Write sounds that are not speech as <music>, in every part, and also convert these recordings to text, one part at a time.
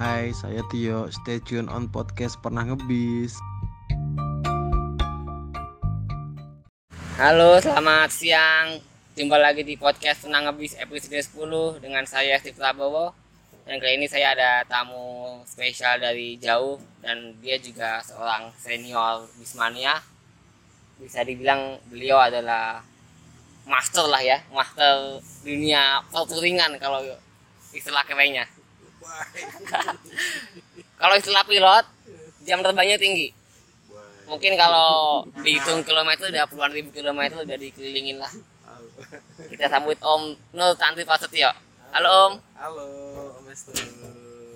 Hai, saya Tio. Stay tune on podcast Pernah Ngebis. Halo, selamat siang. Jumpa lagi di podcast Tenang Ngebis episode 10 dengan saya Steve Prabowo. Dan kali ini saya ada tamu spesial dari jauh dan dia juga seorang senior Bismania. Bisa dibilang beliau adalah master lah ya, master dunia perturingan kalau istilah kerennya. Kalau istilah pilot, jam terbangnya tinggi. Mungkin kalau dihitung kilometer udah puluhan ribu kilometer udah dikelilingin lah. Kita sambut Om Nur Tanti Prasetyo. Halo Om, Halo, Om Estu.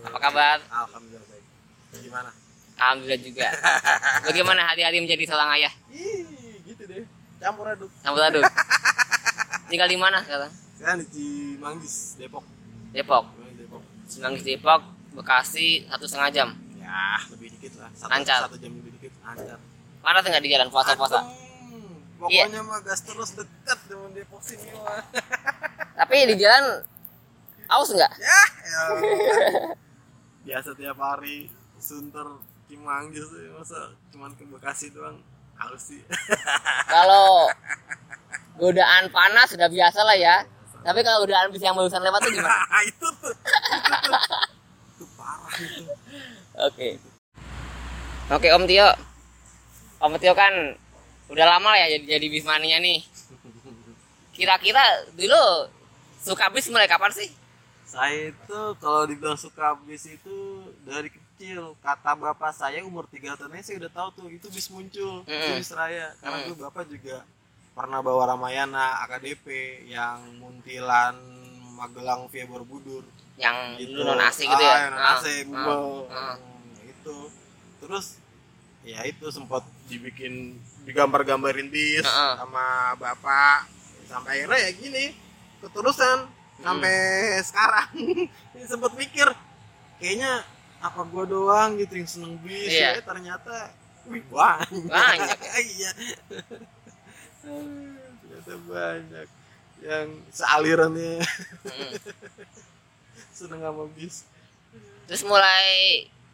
apa kabar? Alhamdulillah baik. Gimana? Alhamdulillah juga. Bagaimana hari-hari menjadi seorang ayah? Ih, gitu deh. Campur aduk. Campur aduk. Tinggal di mana sekarang? Sekarang di Cimanggis, Depok. Depok. Semanggi Depok, Bekasi satu setengah jam. Ya, lebih dikit lah. Satu, Lancar. Satu jam lebih dikit. Lancar. Panas nggak di jalan puasa-puasa? Adem. Pokoknya mah gas terus dekat dengan Depok sini mah. <laughs> Tapi di jalan aus nggak? ya, ya. <laughs> Biasa tiap hari sunter Cimanggis tuh masa cuman ke Bekasi doang halus sih. <laughs> Kalau godaan panas sudah biasa lah ya. Tapi kalau godaan bis yang barusan lewat tuh gimana? <laughs> itu tuh. Itu tuh. Itu parah itu. Oke. Oke Om Tio. Om Tio kan udah lama lah ya jadi jadi bismania nih. Kira-kira dulu suka bis mulai kapan sih? Saya itu kalau dibilang suka bis itu dari kecil. Kata bapak saya umur 3 tahun saya udah tahu tuh itu bis muncul, itu Mm-mm. bis raya. Karena Mm. tuh bapak juga pernah bawa Ramayana AKDP yang Muntilan Magelang via Borobudur Yang gitu. dulu nasi gitu ya? Ah, yang nasi, Ah, Google. ah, ah. Hmm, itu. Terus ya itu sempat dibikin digambar-gambarin bis Ah, ah. sama bapak sampai akhirnya ya gini keterusan sampai sekarang <laughs> ini sempat mikir kayaknya apa gua doang gitu yang seneng bis Iya. ya ternyata wih banyak Banyak <laughs> iya ternyata banyak yang sealirannya Mm. seneng sama bis Terus mulai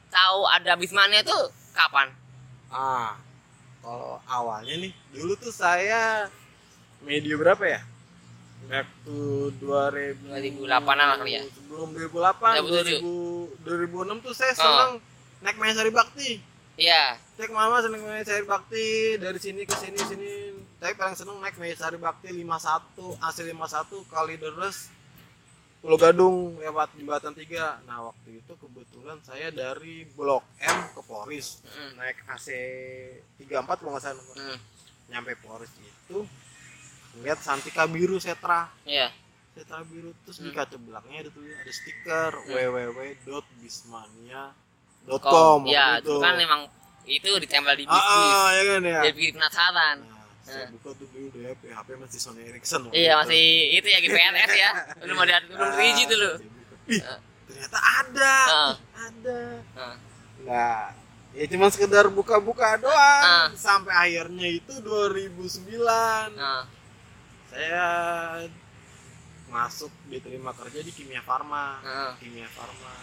tahu ada bismania tuh kapan? Ah, kalau awalnya nih, dulu tuh saya media berapa ya? Waktu 2000 2008-an lah kali ya? Sebelum 2008, 2007. 2000, 2006 tuh saya Oh. senang naik Maya Sari Bakti. Iya. Cek mama seneng Maya Sari Bakti dari sini ke sini sini. Tapi paling seneng naik Maya Sari Bakti 51, AC 51 kali deres Pulau Gadung lewat jembatan 3. Nah, waktu itu kebetulan saya dari Blok M ke Poris Mm. naik AC 34 kalau nggak salah nomor. Mm. nyampe Poris itu ngeliat Santika biru setra Iya. setra biru terus di Hmm. kaca belakangnya ada tuh ada stiker Hmm. www.bismania.com Iya, waktu itu kan memang itu ditempel di ah, bis. ah, ya kan ya Jadi bikin penasaran. nah, saya Hmm. buka tuh dulu deh HP masih Sony Ericsson Iya masih itu ya GPRS ya. <laughs> Belum ada belum Ah, 3G dulu. Ih, Ah. ternyata ada Ah. ada Ah. Nah, ya cuma sekedar buka-buka doang Ah. sampai akhirnya itu 2009 Nah, saya masuk diterima kerja di Kimia Farma Ah. Kimia Farma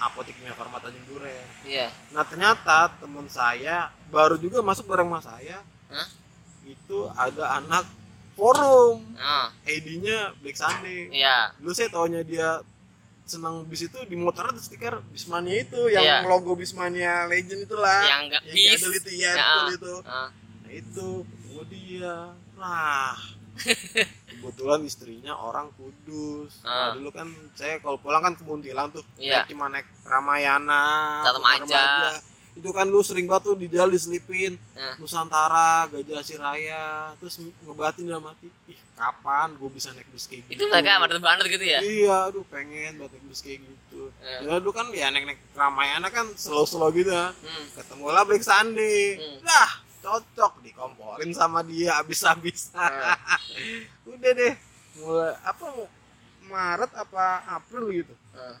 apotek Kimia Farma Tanjung Duren iya. nah ternyata teman saya baru juga masuk bareng sama saya Hah? Itu ada anak forum Ah, ID-nya Black Sunday iya. dulu saya taunya dia senang bis itu di motor ada stiker Bismania itu yang Iya. logo Bismania Legend itulah Yang nggak yang bis. itu ya, betul itu Ah, Nah itu ketemu dia. Nah <laughs> kebetulan istrinya orang Kudus. Ah. Nah, dulu kan saya kalau pulang kan ke Muntilan tuh. Iya. Cuma naik Ramayana. Satu Putar Maja. Itu kan lu sering banget tuh di jalan diselipin Ah. Nusantara, Gajah Siraya, terus ngebatin dalam hati, ih kapan gue bisa naik bis kayak gitu? itu mereka bandar-bandar gitu ya? Iya, aduh pengen banget naik bis kayak gitu. Eh. Ya dulu kan ya naik-naik Ramayana kan slow-slow gitu ya Hmm. ketemu lah Black Sunday Hmm. dah cocok dikomporin sama dia habis-habis Hmm. <laughs> udah deh mulai apa Maret apa April gitu Ah.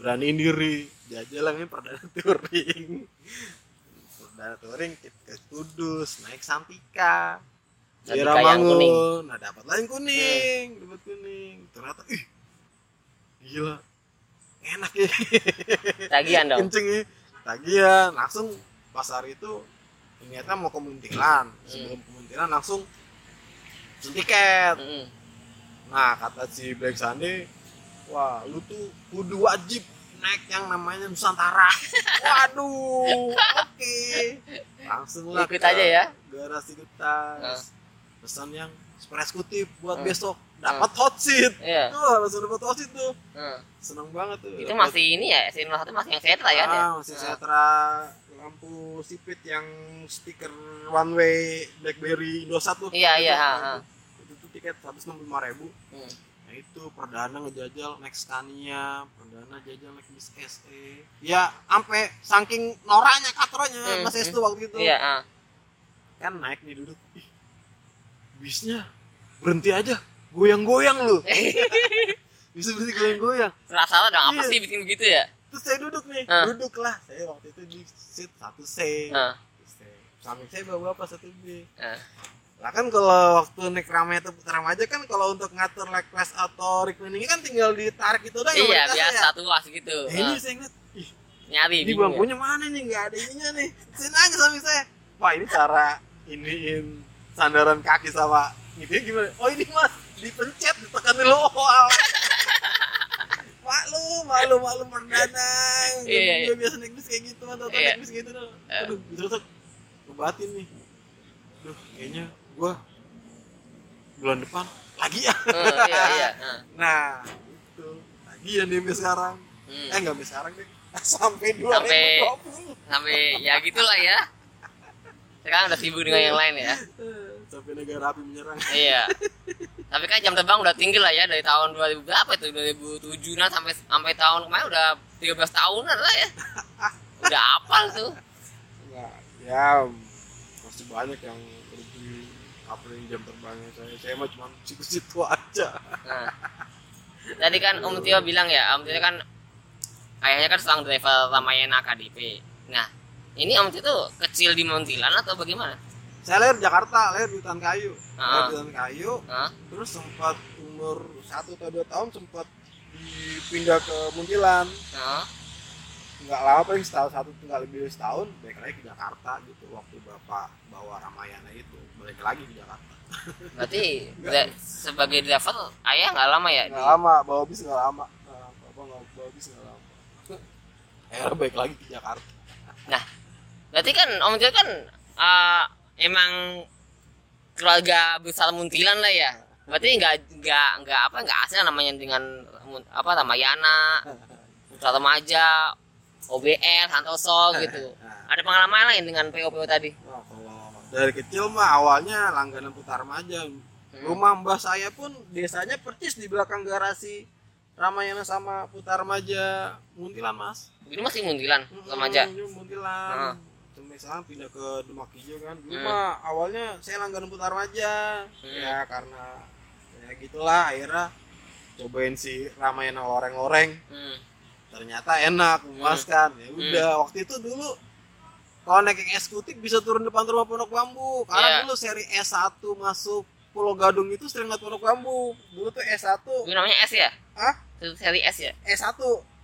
Beraniin diri. Jajalannya perdana <laughs> touring. Perdana touring ke ke Kudus naik Santika Santika daerah yang kuning. Mangun nah dapat lain kuning dapat kuning. Ternyata ih gila. Enak ya. <laughs> Tagihan dong. Kenceng ya. Tagihan. Langsung pas hari itu ternyata mau ke Muntilan. Sebelum ke Muntilan langsung tiket. Mm-mm. nah kata si Black Sunday wah lu tuh kudu wajib naik yang namanya Nusantara. <laughs> Waduh oke. Langsung lah Ikut aja ya. garasi getas Nah. pesan yang super eksekutif buat Hmm. besok. Dapat hot seat. Iya. Wah, langsung dapat hot seat tuh. Mm. seneng banget tuh. Itu masih ini ya SN satu masih yang setra ya ah, masih setra lampu sipit yang stiker one way BlackBerry Indosat tuh. Iya, iya, itu tuh tiket 165 ribu. Hmm. Itu perdana ngejajal naik Scania perdana jajal naik bis SE ya sampai saking noranya katronya Hmm, Mas Estu waktu itu iya ah. kan naik nih duduk ih bisnya berhenti aja goyang-goyang lu <laughs> bisa berhenti goyang-goyang penasaran dong apa Iya. sih bikin begitu ya terus saya duduk nih Ah. duduk lah saya waktu itu di seat satu C. C. samping saya bawa bapak satu B Ah. Lah kan kalau waktu naik ramai atau putar remaja kan kalau untuk ngatur leg press atau reclining kan tinggal ditarik itu doang iya biasa ya. tuas gitu Nah, ini Ah. saya ngeliat ih nyari ini bingung ya. bangkunya mana nih nggak ada ininya nih saya nanya sama saya wah ini cara iniin sandaran kaki sama gitu gimana oh ini mas dipencet ditekan dulu oh, <laughs> malu malu malu perdana Iya, gue biasa naik bis kayak gitu atau Iya. naik bis gitu Eh. aduh tuh kebatin nih aduh kayaknya gua bulan depan lagi. Ya iya iya. <laughs> Nah itu. Lagi yang dia sekarang. Hmm. eh nggak sekarang deh. <laughs> Sampai 2020 Sampai- sampai ya gitulah ya. Sekarang udah sibuk dengan yang lain ya. <laughs> Sampai negara api menyerang. Iya. Tapi kan jam terbang udah tinggi lah ya dari tahun 2000 berapa itu 2007 nah sampai sampai tahun kemarin udah 13 tahunan lah ya. Udah apal tuh. Nggak, ya masih banyak yang apa nih jam terbangnya saya saya mah cuma situ-situ aja nah tadi kan Om Tio bilang ya Om Tio kan ayahnya kan seorang driver Ramayana KDP nah ini Om Tio tuh kecil di Montilan atau bagaimana saya lahir Jakarta lahir di hutan kayu lahir Ah. di hutan kayu Hah? terus sempat umur satu atau dua tahun sempat dipindah ke Muntilan Hah? Nggak lama paling setahun satu nggak lebih dari setahun balik lagi ke Jakarta gitu waktu bapak bawa Ramayana itu balik lagi ke Jakarta. Berarti <laughs> sebagai driver ayah nggak lama ya? Nggak di- lama bawa bis nggak lama. Nah, bapak nggak bawa bis nggak lama. <laughs> Akhirnya balik lagi ke Jakarta. Nah, berarti kan Om Tio kan eh, emang keluarga besar Muntilan lah ya. Berarti nggak nggak nggak apa nggak asing namanya dengan apa Ramayana, Putra Remaja, OBL, Santoso gitu. Ada pengalaman lain dengan PO-PO tadi? Wah, kalau dari kecil mah awalnya langganan putar remaja rumah mbah saya pun desanya persis di belakang garasi Ramayana sama putar remaja Muntilan mas Ini masih Muntilan, Remaja. Hmm, Muntilan. Ah. Sampai sekarang pindah ke Demak Hijau kan. Dulu Hmm. mah awalnya saya langganan putar remaja. Hmm. Ya karena ya gitulah akhirnya cobain si Ramayana loreng-loreng. Hmm. Ternyata enak, memuaskan. Ya udah, waktu itu dulu kalau naik eksekutif bisa turun depan rumah Pondok Bambu. Karena Iya. dulu seri S1 masuk Pulau Gadung itu sering lihat Pondok Bambu. Dulu tuh S1, Itu namanya S ya? ah Itu seri S ya? S1.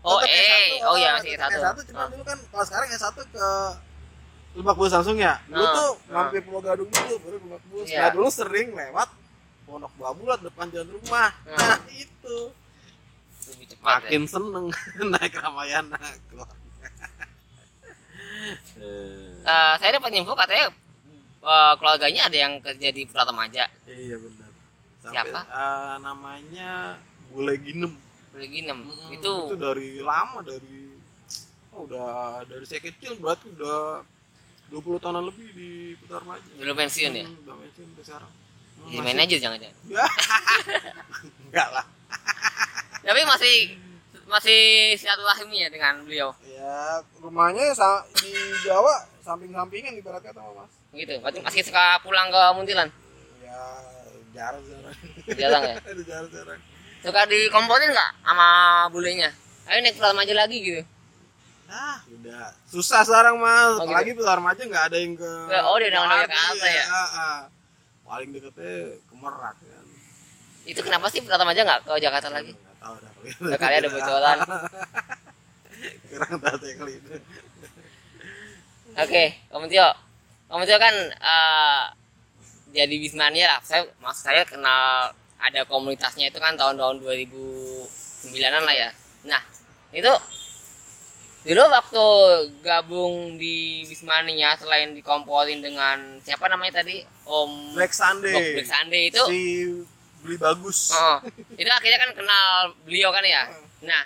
Oh, eh. S1, Oh, iya, ah, masih tetep S1. S1 cuma Ah. dulu kan kalau sekarang S1 ke Lebak Bulus langsung ya. Dulu Ah, tuh ah. mampir Pulau Gadung dulu baru Lebak Bulus. Iya. Nah, dulu sering lewat Pondok Bambu lah depan jalan rumah. Ah. Nah, itu. Ya. Makin seneng <laughs> naik Ramayana keluar. Eh, saya dapat info katanya eh, keluarganya ada yang kerja di Putra Remaja. Iya benar. Siapa? eh, namanya Bule Ginem. Boleh ginem. Mm, Itu itu dari lama dari oh, udah dari saya kecil berarti udah 20 tahunan lebih di Putar Remaja. belum pensiun ya? Hmm, udah pensiun sampai sekarang. Hmm, Jadi manajer jangan-jangan. Ya. <laughs> Enggak lah. <laughs> Tapi masih masih silaturahmi ya dengan beliau. Ya, rumahnya sa- di Jawa samping-sampingan ibarat kata Mas. Gitu. Berarti masih suka pulang ke Muntilan. Ya, jarang-jarang. Jarang ya. <laughs> Ada jarang-jarang. Suka dikomporin nggak sama bulenya? Ayo naik pulang aja lagi gitu. Ah, udah susah sekarang mas. Oh, gitu? Apalagi Putar Remaja nggak ada yang ke. Oh, dia udah nggak ke Jakarta, Jakarta ya? ah, ah. Paling deketnya ke Merak kan. Itu kenapa sih pulang aja nggak ke Jakarta lagi? Tahu dah. Udah kali ada bocoran. <laughs> kurang kali itu Oke, Om Tio. Om Tio kan eh, jadi Bismania lah. Saya maksud saya kenal ada komunitasnya itu kan tahun-tahun 2009-an lah ya. Nah, itu dulu waktu gabung di Bismania selain dikomporin dengan siapa namanya tadi? Om Black Sunday Black Sunday itu si beli bagus Oh, itu akhirnya kan kenal beliau kan ya. Nah,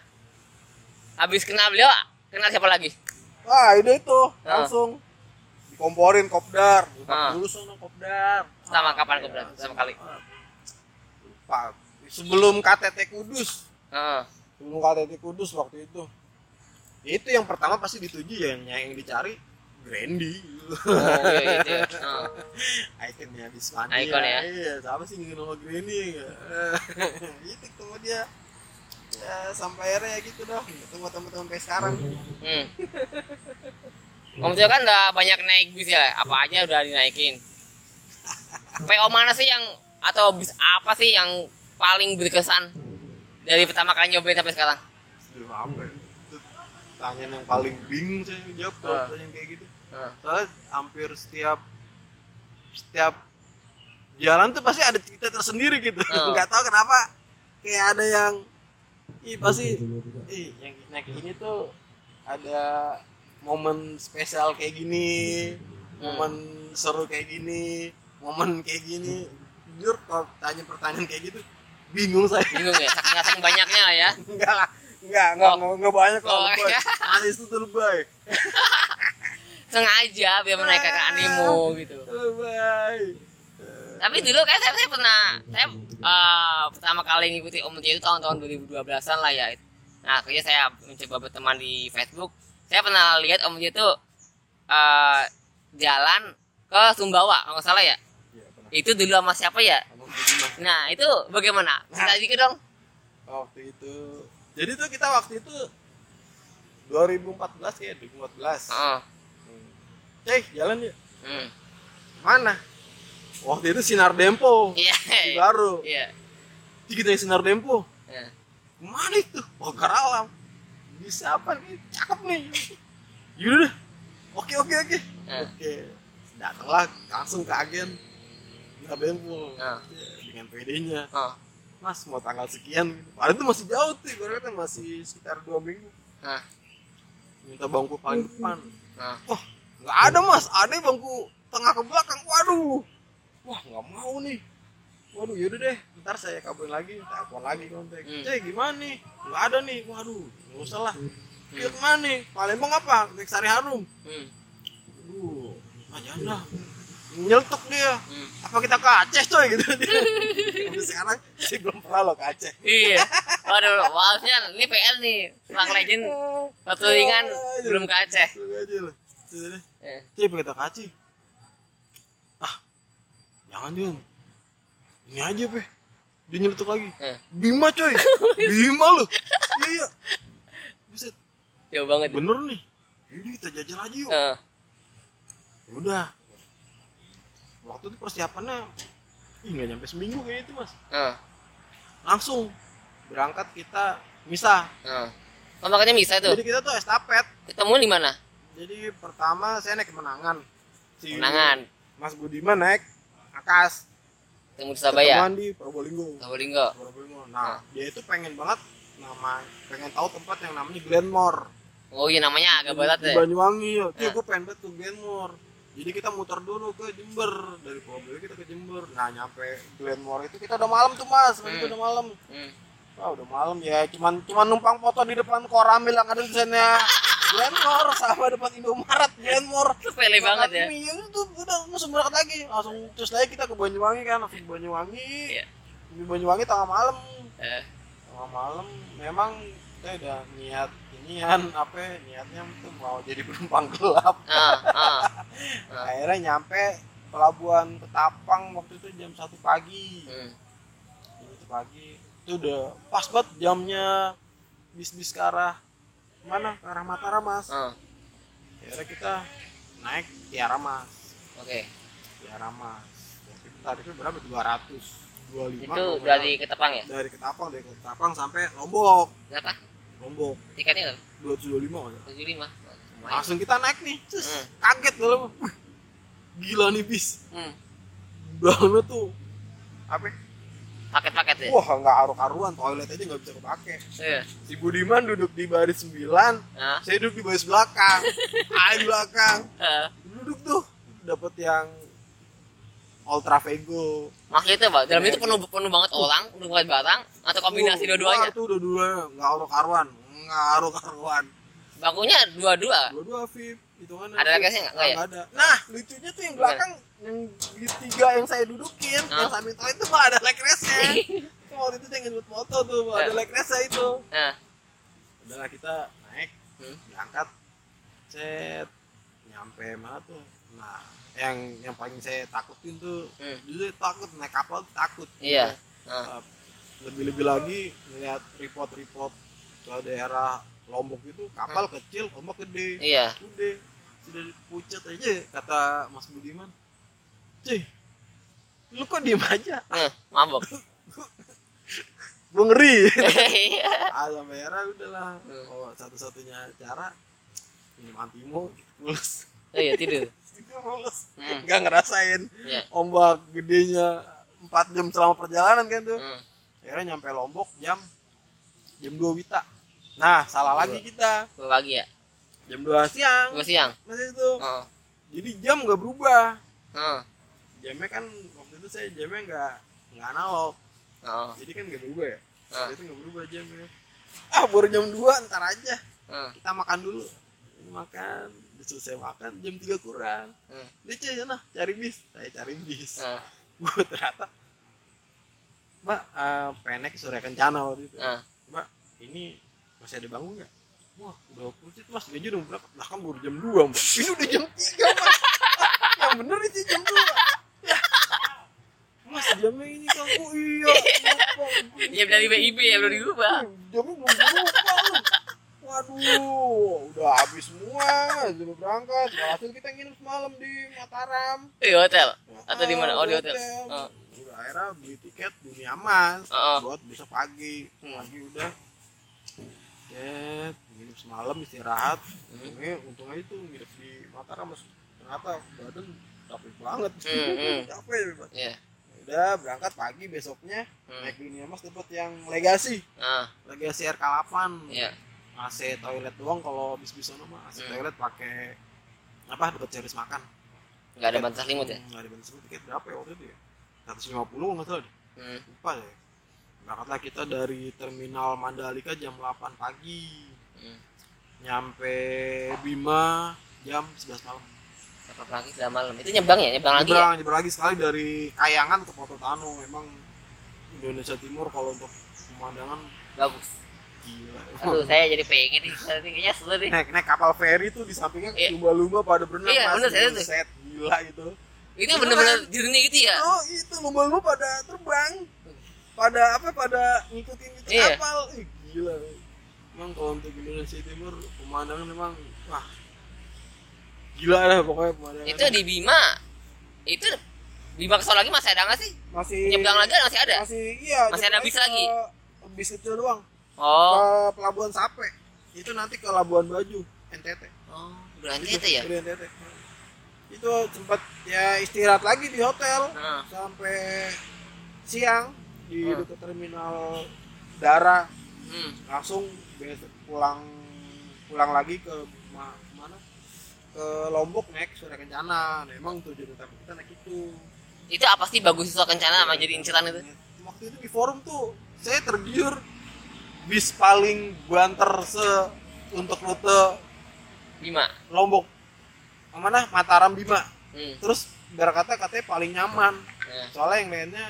habis kenal beliau, kenal siapa lagi? wah ide itu Ah. langsung dikomporin kopdar Ah. dulu sono kopdar Sama Ah, kapan iya. kopdar? Sama kali? Lupa. sebelum KTT Kudus Heeh. sebelum KTT Kudus waktu itu itu yang pertama pasti dituju ya, yang yang dicari Brandy Oh, iya <laughs> itu. ya. Heeh. ikonnya Bismania Icon ya? iya siapa sih nggak nama Brandy ya <laughs> itu ketemu dia ya sampai akhirnya ya gitu dah ketemu teman-teman sampai sekarang Hmm. Om Tio kan udah banyak naik bis ya, apa aja udah dinaikin. PO mana sih yang atau bis apa sih yang paling berkesan dari pertama kali nyobain sampai sekarang? Aduh, apa ya? Pertanyaan yang paling bingung saya jawab kalau Ah. pertanyaan kayak gitu. Heeh. Soalnya hampir setiap setiap jalan tuh pasti ada cerita tersendiri gitu. Ah. <laughs> Nggak tahu kenapa kayak ada yang ih pasti ih yang naik ini tuh ada momen spesial kayak gini, Hmm. momen seru kayak gini, momen kayak gini. Jujur kalau tanya pertanyaan kayak gitu bingung saya. Bingung ya, saking saking banyaknya lah ya. <laughs> Enggak lah. Enggak, enggak, Oh. enggak, enggak banyak Oh, kalau lebay. iya. Anis itu tuh lebay. <laughs> Sengaja biar menaikkan animo gitu. Tapi dulu kayak saya, saya pernah saya eh, pertama kali ngikuti Om Tio itu tahun-tahun 2012-an lah ya. Nah, akhirnya saya mencoba berteman di Facebook. Saya pernah lihat Om Tio itu eh, jalan ke Sumbawa, kalau nggak salah ya. Pernah. Itu dulu sama siapa ya? Nah, itu bagaimana? Cerita dikit dong. Waktu itu. Jadi tuh kita waktu itu 2014 ya, 2014. Oh. Hmm. Eh, jalan yuk. Hmm. Mana? Waktu itu Sinar Dempo. Iya. Di baru. Iya. Jadi kita Sinar Dempo. Iya. Mana itu? Oh, Karalam. Bisa apa nih? Cakep nih. Yaudah. Oke, oke, oke. Eh. Oke. Datanglah langsung ke agen. Sinar Dempo. Ah. Ya, dengan PD-nya. Oh. Mas mau tanggal sekian. Padahal itu masih jauh tuh. Gue kata masih sekitar dua minggu. Nah. Minta bangku paling depan. Nah. Wah, nggak ada mas. Ada bangku tengah ke belakang. Waduh. Wah, nggak mau nih. Waduh, yaudah deh. Ntar saya kabulin lagi. Telepon lagi kontak. Hmm. Cek, gimana nih? Nggak ada nih. Waduh, nggak usah lah. Dia ke mana nih? Palembang apa? Naik Sari Harum. Hmm. Aduh, ah, jangan dah. Nyeletuk dia. Hmm. Apa kita ke Aceh coy gitu dia. <laughs> Sekarang sih belum pernah lo ke Aceh. Iya. Waduh, harusnya ini PR nih. Bang Legend waktu ringan belum ke Aceh. Lu aja lah. Eh. Pakai tak kaci. Ah, jangan dia. Ini aja, Pe. Dia nyeletuk lagi. Eh. Bima, coy. <laughs> Bima lu. Iya, iya. Buset, Jauh banget. bener nih. Ini kita jajal aja yuk. Eh. Udah. Waktu itu persiapannya Ih, nggak nyampe seminggu kayak itu, Mas. Eh. Langsung berangkat kita misah. Eh. Oh, makanya bisa tuh. Jadi kita tuh estafet. Ketemu di mana? Jadi pertama saya naik kemenangan. Si Menangan. Mas Budiman naik Akas. Ketemu di Surabaya. Ketemuan di Probolinggo. Probolinggo. Probolinggo. Nah, dia itu pengen banget nama pengen tahu tempat yang namanya Glenmore. Oh iya namanya agak berat di ya. Banyuwangi ya. Nah. gue pengen banget ke Glenmore. Jadi kita muter dulu ke Jember dari Probolinggo kita ke Jember. Nah nyampe Glenmore itu kita udah malam tuh mas, Hmm. itu udah malam. Hmm. Wah udah malam ya, cuman cuman numpang foto di depan koramil yang ada tulisannya <laughs> Glenmore sama depan Indomaret Glenmore. Sepele banget ya. Iya itu udah langsung berangkat lagi, langsung terus lagi kita ke Banyuwangi kan, langsung ke Banyuwangi. Iya. Di Banyuwangi tengah malam, Eh. tengah malam memang kita udah niat inian apa ya, niatnya tuh mau jadi penumpang gelap. Ah, ah. Ah. <laughs> Akhirnya nyampe pelabuhan Ketapang waktu itu jam satu pagi. Hmm. Jam satu pagi itu udah pas banget jamnya bis-bis ke arah mana ke arah Mataram mas. Ah. Akhirnya kita naik Tiara Mas. Oke. Tiara Mas. Waktu itu tarifnya berapa? 200 25 Itu kalau nggak dari Ketapang ya? dari Ketapang dari Ketapang sampai Lombok. Berapa? Lombok tiketnya dua ratus dua lima tujuh lima langsung kita naik nih Cus, Hmm. kaget kalau gila nih bis hmm. tuh apa paket-paket ya? Wah nggak karu-karuan toilet aja nggak bisa kepake. Iya. Si Budiman duduk di baris 9 nah saya duduk di baris belakang. <laughs> Ah di belakang. Eh, duduk tuh dapat yang Ultra Vego. Maksudnya itu pak dalam itu penuh penuh banget orang penuh banget barang atau kombinasi dua-duanya? tuh dua-duanya nggak karu-karuan nggak karu-karuan bangkunya dua-dua? Dua-dua VIP itu kan Ada lekasnya nggak? Ya? ada nah lucunya tuh yang belakang yang di tiga yang saya dudukin yang samping toilet itu nggak ada lekresnya <laughs> waktu itu saya ngebut moto tuh nggak ada Ya. lekresnya itu nah udahlah kita naik Hmm. berangkat set nyampe mana tuh nah yang yang paling saya takutin tuh Hmm. dulu takut naik kapal takut Iya. Nah. lebih-lebih lagi ngeliat report-report ke daerah Lombok itu kapal kecil ombak gede. Iya. Udah sudah pucat aja kata Mas Budiman. Cuy lu kok diem aja? Nah, mabok. <laughs> Gue ngeri. Iya. ah era udahlah. Hmm. oh satu-satunya cara minum antimo mulus. Oh iya tidur. Mulus. Hmm. nggak ngerasain Iya. ombak gedenya 4 jam selama perjalanan kan tuh. Hmm. akhirnya nyampe Lombok jam jam 2 Wita nah salah lagi kita Dua pagi ya jam 2 siang dua siang masih itu oh. jadi jam nggak berubah Oh. jamnya kan waktu itu saya jamnya nggak nggak analog Oh. jadi kan nggak berubah ya Ah. Waktu itu nggak berubah jamnya ah baru jam 2 ntar aja Oh. kita makan dulu Ini makan selesai makan jam 3 kurang Hmm. dia cuy sana cari bis saya cari bis Oh. <laughs> gue ternyata mbak eh, penek sore kencana waktu itu Oh. mbak ini masih ada bangun nggak wah udah pucet mas gaji udah berapa lah kan baru jam 2 mbak <laughs> ini udah jam 3 mas <laughs> yang bener itu jam 2 ya. mas jamnya ini kan oh iya. Jam <laughs> dari BIP ya belum diubah. jamnya belum berubah lu. waduh udah habis semua sebelum berangkat hasil kita nginep semalam di Mataram Di hotel atau di mana? Oh di hotel. Oh. udah akhirnya beli tiket dunia mas Oh. buat besok pagi Hmm. pagi udah Cet, nginep semalam istirahat Hmm. untungnya untungnya itu nginep di Mataram mas ternyata badan capek banget Hmm, hmm. capek ya, Mas. Iya. udah berangkat pagi besoknya Hmm. naik dunia mas dapat yang legasi Ah, legasi RK8 iya. AC toilet doang kalau bis bis mah AC Hmm. toilet pakai apa dapat series makan Enggak ada bantas limut ya? nggak ada bantuan selimut tiket berapa ya waktu itu ya 150 nggak salah deh Hmm. lupa ya berangkatlah kita dari terminal Mandalika jam 8 pagi Hmm. nyampe Bima jam 11 malam Berapa pagi sudah malam? Itu nyebrang ya? Nyebrang lagi ya? nyebrang nyebrang lagi sekali dari Kayangan ke Kota Tano memang Indonesia Timur kalau untuk pemandangan Bagus. gila Aduh, saya jadi pengen nih. Kayaknya seru nih. naik naik kapal feri tuh di sampingnya Iya. lumba-lumba pada berenang Iya, bener, saya tuh. set gila itu Itu bener-bener jernih gitu ya? oh itu lumba-lumba pada terbang pada apa pada ngikutin itu Iya. kapal Ih, gila emang kalau untuk Indonesia Timur pemandangan memang wah gila lah pokoknya pemandangan Itu di Bima. Itu Bima kesel lagi masih ada nggak sih? masih Nyebrang lagi masih ada? masih iya Masih ada bis lagi? bis kecil doang Oh. ke Pelabuhan Sape itu nanti ke Labuan Baju NTT Oh, berarti itu ya? Udah NTT itu sempat ya istirahat lagi di hotel Nah. sampai siang di Hmm. dekat terminal Dara Hmm. langsung pulang pulang lagi ke ma- mana ke Lombok naik Surya Kencana nah, emang tujuan utama kita naik itu Itu apa sih bagus susah kencana sama jadi inceran itu? waktu itu di forum tuh saya tergiur bis paling banter se untuk rute Bima. Lombok mana Mataram Bima Hmm. terus biar kata katanya paling nyaman Nah. soalnya yang lainnya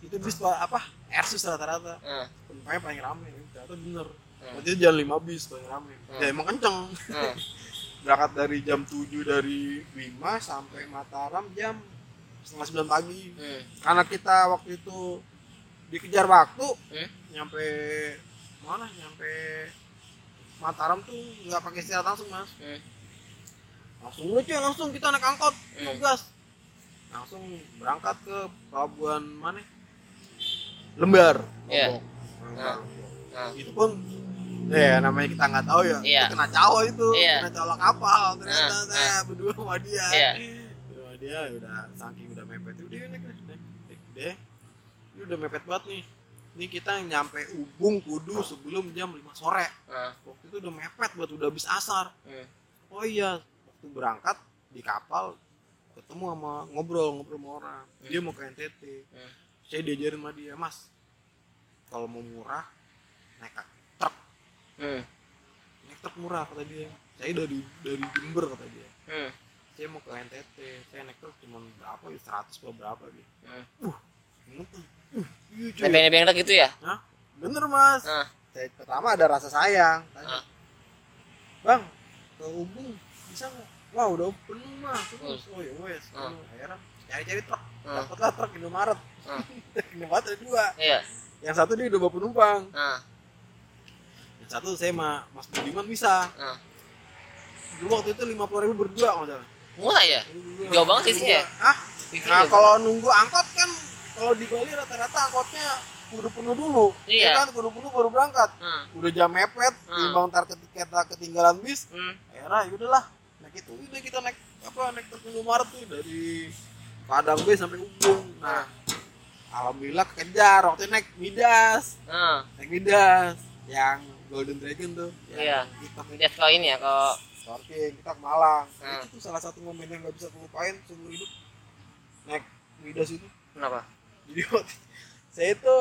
itu bis pa- apa Airsus rata-rata Nah. penumpangnya paling rame ternyata bener Hmm. Berarti jalan 5 bis paling rame Hmm. ya emang kenceng <laughs> berangkat dari jam 7 dari Bima sampai Mataram jam setengah 9 pagi Hmm. karena kita waktu itu dikejar waktu Hmm. nyampe mana nyampe Mataram tuh nggak pakai istirahat langsung mas Hmm. langsung aja langsung kita naik angkot gas langsung berangkat ke pelabuhan mana Lembar Iya. Lombok. Nah. Nah. itu pun ya namanya kita nggak tahu ya Iya. Kita kena cowok itu Iya. kena colok kapal ternyata Ah, saya berdua sama dia Iya. berdua sama dia udah saking udah mepet udah naik naik deh ini udah mepet banget nih ini kita nyampe Ubung Kudu sebelum jam 5 sore Ah, waktu itu udah mepet buat udah habis asar hmm. oh iya waktu berangkat di kapal ketemu sama ngobrol ngobrol sama orang dia mau ke NTT Hmm. Saya diajarin sama dia mas kalau mau murah naik truk. Hmm. naik truk murah kata dia. Saya dari dari Jember kata dia. Hmm. saya mau ke NTT saya naik truk cuma berapa ya 100 atau berapa gitu. Hmm. tuh uh, iya cuy. Nebeng-nebeng truk gitu ya? Hah? bener mas. Ah. saya pertama ada rasa sayang tanya. Ah. bang ke Ubung bisa nggak? Wah udah penuh mas. Terus oh ya wes akhirnya cari-cari truk. Ah. dapatlah truk Indomaret Ah. Indomaret ada dua iya yang satu dia udah bawa penumpang Ah. yang satu saya sama Mas Budiman bisa Ah. dulu waktu itu lima puluh ribu berdua kalau salah murah ya Berdua. Jauh banget sih sih ya? ah Pikir nah juga. kalau nunggu angkot kan kalau di Bali rata-rata angkotnya kudu penuh dulu Iya. ya kan kudu penuh baru berangkat Ah. udah jam mepet Hmm. timbang ntar ketika ketinggalan bis Hmm. akhirnya yaudahlah naik itu udah kita naik apa naik truk Indomaret tuh dari Padang B sampai Ubung nah alhamdulillah kekejar waktu itu naik Midas. Ah. naik Midas yang Golden Dragon tuh Iya. kita Lihat kalau ini ya kalau snorkeling kita ke Malang. Hmm. itu tuh salah satu momen yang nggak bisa lupain seumur hidup. Naik Midas itu. Kenapa? Jadi waktu <laughs> saya itu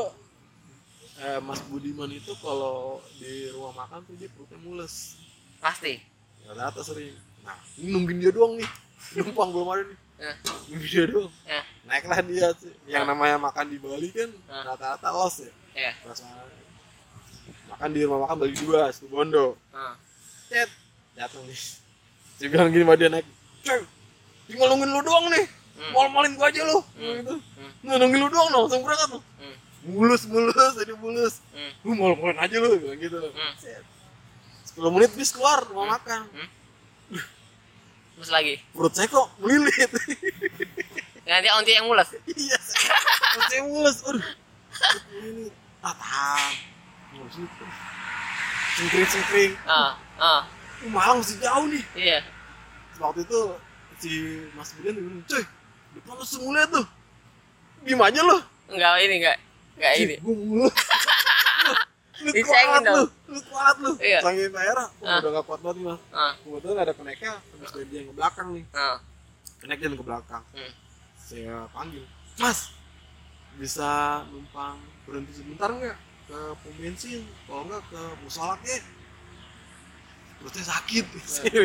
eh, Mas Budiman itu kalau di rumah makan tuh dia perutnya mules. Pasti? Ya rata sering. Nah ini nungguin dia doang nih. Numpang belum ada nih Eh. nungguin dia doang Eh. naiklah dia sih. yang Ah. namanya makan di Bali kan rata-rata los ya Iya. Makan di rumah makan Bali dua situ Bondo Ah. cet datang nih saya bilang gini sama dia naik cuy nungguin lu doang nih Hmm. mal-malin gua aja lu Hmm. gitu Hmm. Nah, nungguin lu doang dong langsung berangkat tuh Hmm. mulus mulus jadi mulus Hmm. lu mal-malin aja lu gitu Hmm. Cet. 10 menit bis keluar rumah makan terus lagi. Perut saya kok melilit. Nanti onti yang mules iya. Perut saya mulus aduh. Perut melilit ah. Tahan mulus itu. Singkring ah ah. Uh, Malang masih jauh nih. Iya. Waktu itu si Mas Budian bilang cuy depan lu semula tuh. Diem aja lo enggak ini enggak. Enggak ini. gue mulus <laughs> lu Dicengin kuat lu dong. lu kuat lu. Iya. Sangin daerah Ah. udah gak kuat banget nih mas ah. Kebetulan ada keneknya terus dari dia yang ke belakang nih. Ah. Kenek dia yang ke belakang. Hmm. saya panggil mas bisa numpang berhenti sebentar nggak? Ke pom bensin kalau nggak ke musola ke perutnya sakit.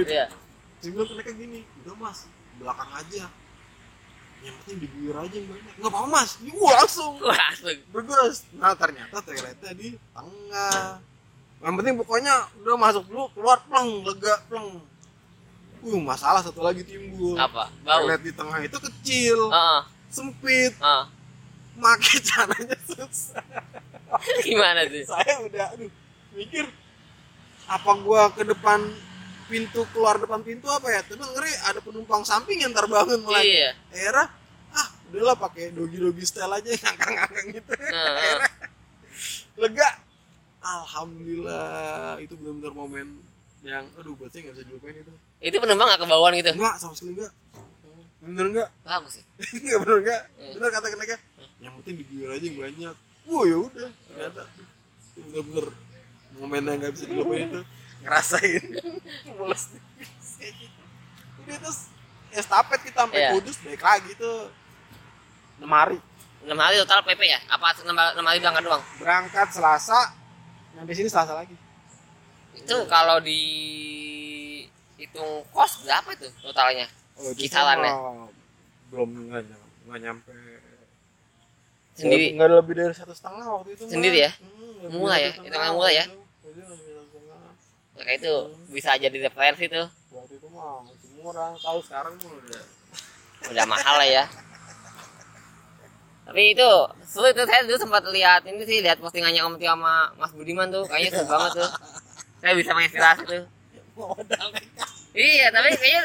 Iya. <laughs> Saya bilang keneknya gini udah mas belakang aja yang penting diguyur aja yang banyak. Nggak apa mas. Gua langsung. Langsung. Bergus nah ternyata toiletnya di tengah yang penting pokoknya udah masuk dulu keluar pleng lega pleng. Uh masalah satu lagi timbul. Apa? Bau? Toilet di tengah itu kecil. Ah sempit. Ah makai caranya susah. <laughs> Gimana tuh saya udah aduh mikir apa gua ke depan pintu keluar depan pintu apa ya? Tapi ngeri ada penumpang samping yang ntar bangun mulai iya. era ah udahlah pakai dogi dogi style aja <laughs> ngangkang-ngangkang gitu. Nah, Akhirnya lega. Alhamdulillah itu benar-benar momen yang aduh buat saya nggak bisa dilupain itu. Itu penumpang nggak kebauan gitu? Enggak sama sekali enggak bener enggak bagus sih. <laughs> Enggak bener enggak Hmm. bener kata keneka yang penting diguyur aja yang banyak. Wah ya udah ternyata. Bener-bener momen yang nggak bisa dilupain itu ngerasain <laughs> gitu udah terus estafet kita sampai Iya. kudus baik lagi tuh enam hari enam hari total PP ya apa enam hari berangkat doang berangkat Selasa sampai sini Selasa lagi itu kalau di hitung kos berapa itu totalnya oh, itu Kisarannya. belum nggak nyampe, nggak nyampe sendiri nggak lebih dari satu setengah waktu itu mah. Sendiri ya? hmm, dari ya? Hitungan murah ya? Waktu itu. Itu itu bisa jadi referensi tuh. Waktu itu mah masih murah tahu sekarang mah udah. Udah mahal lah ya. Tapi itu seru itu saya dulu sempat lihat ini sih lihat postingannya Om Tio sama Mas Budiman tuh kayaknya seru banget tuh. Saya bisa menginspirasi tuh. Iya tapi kayaknya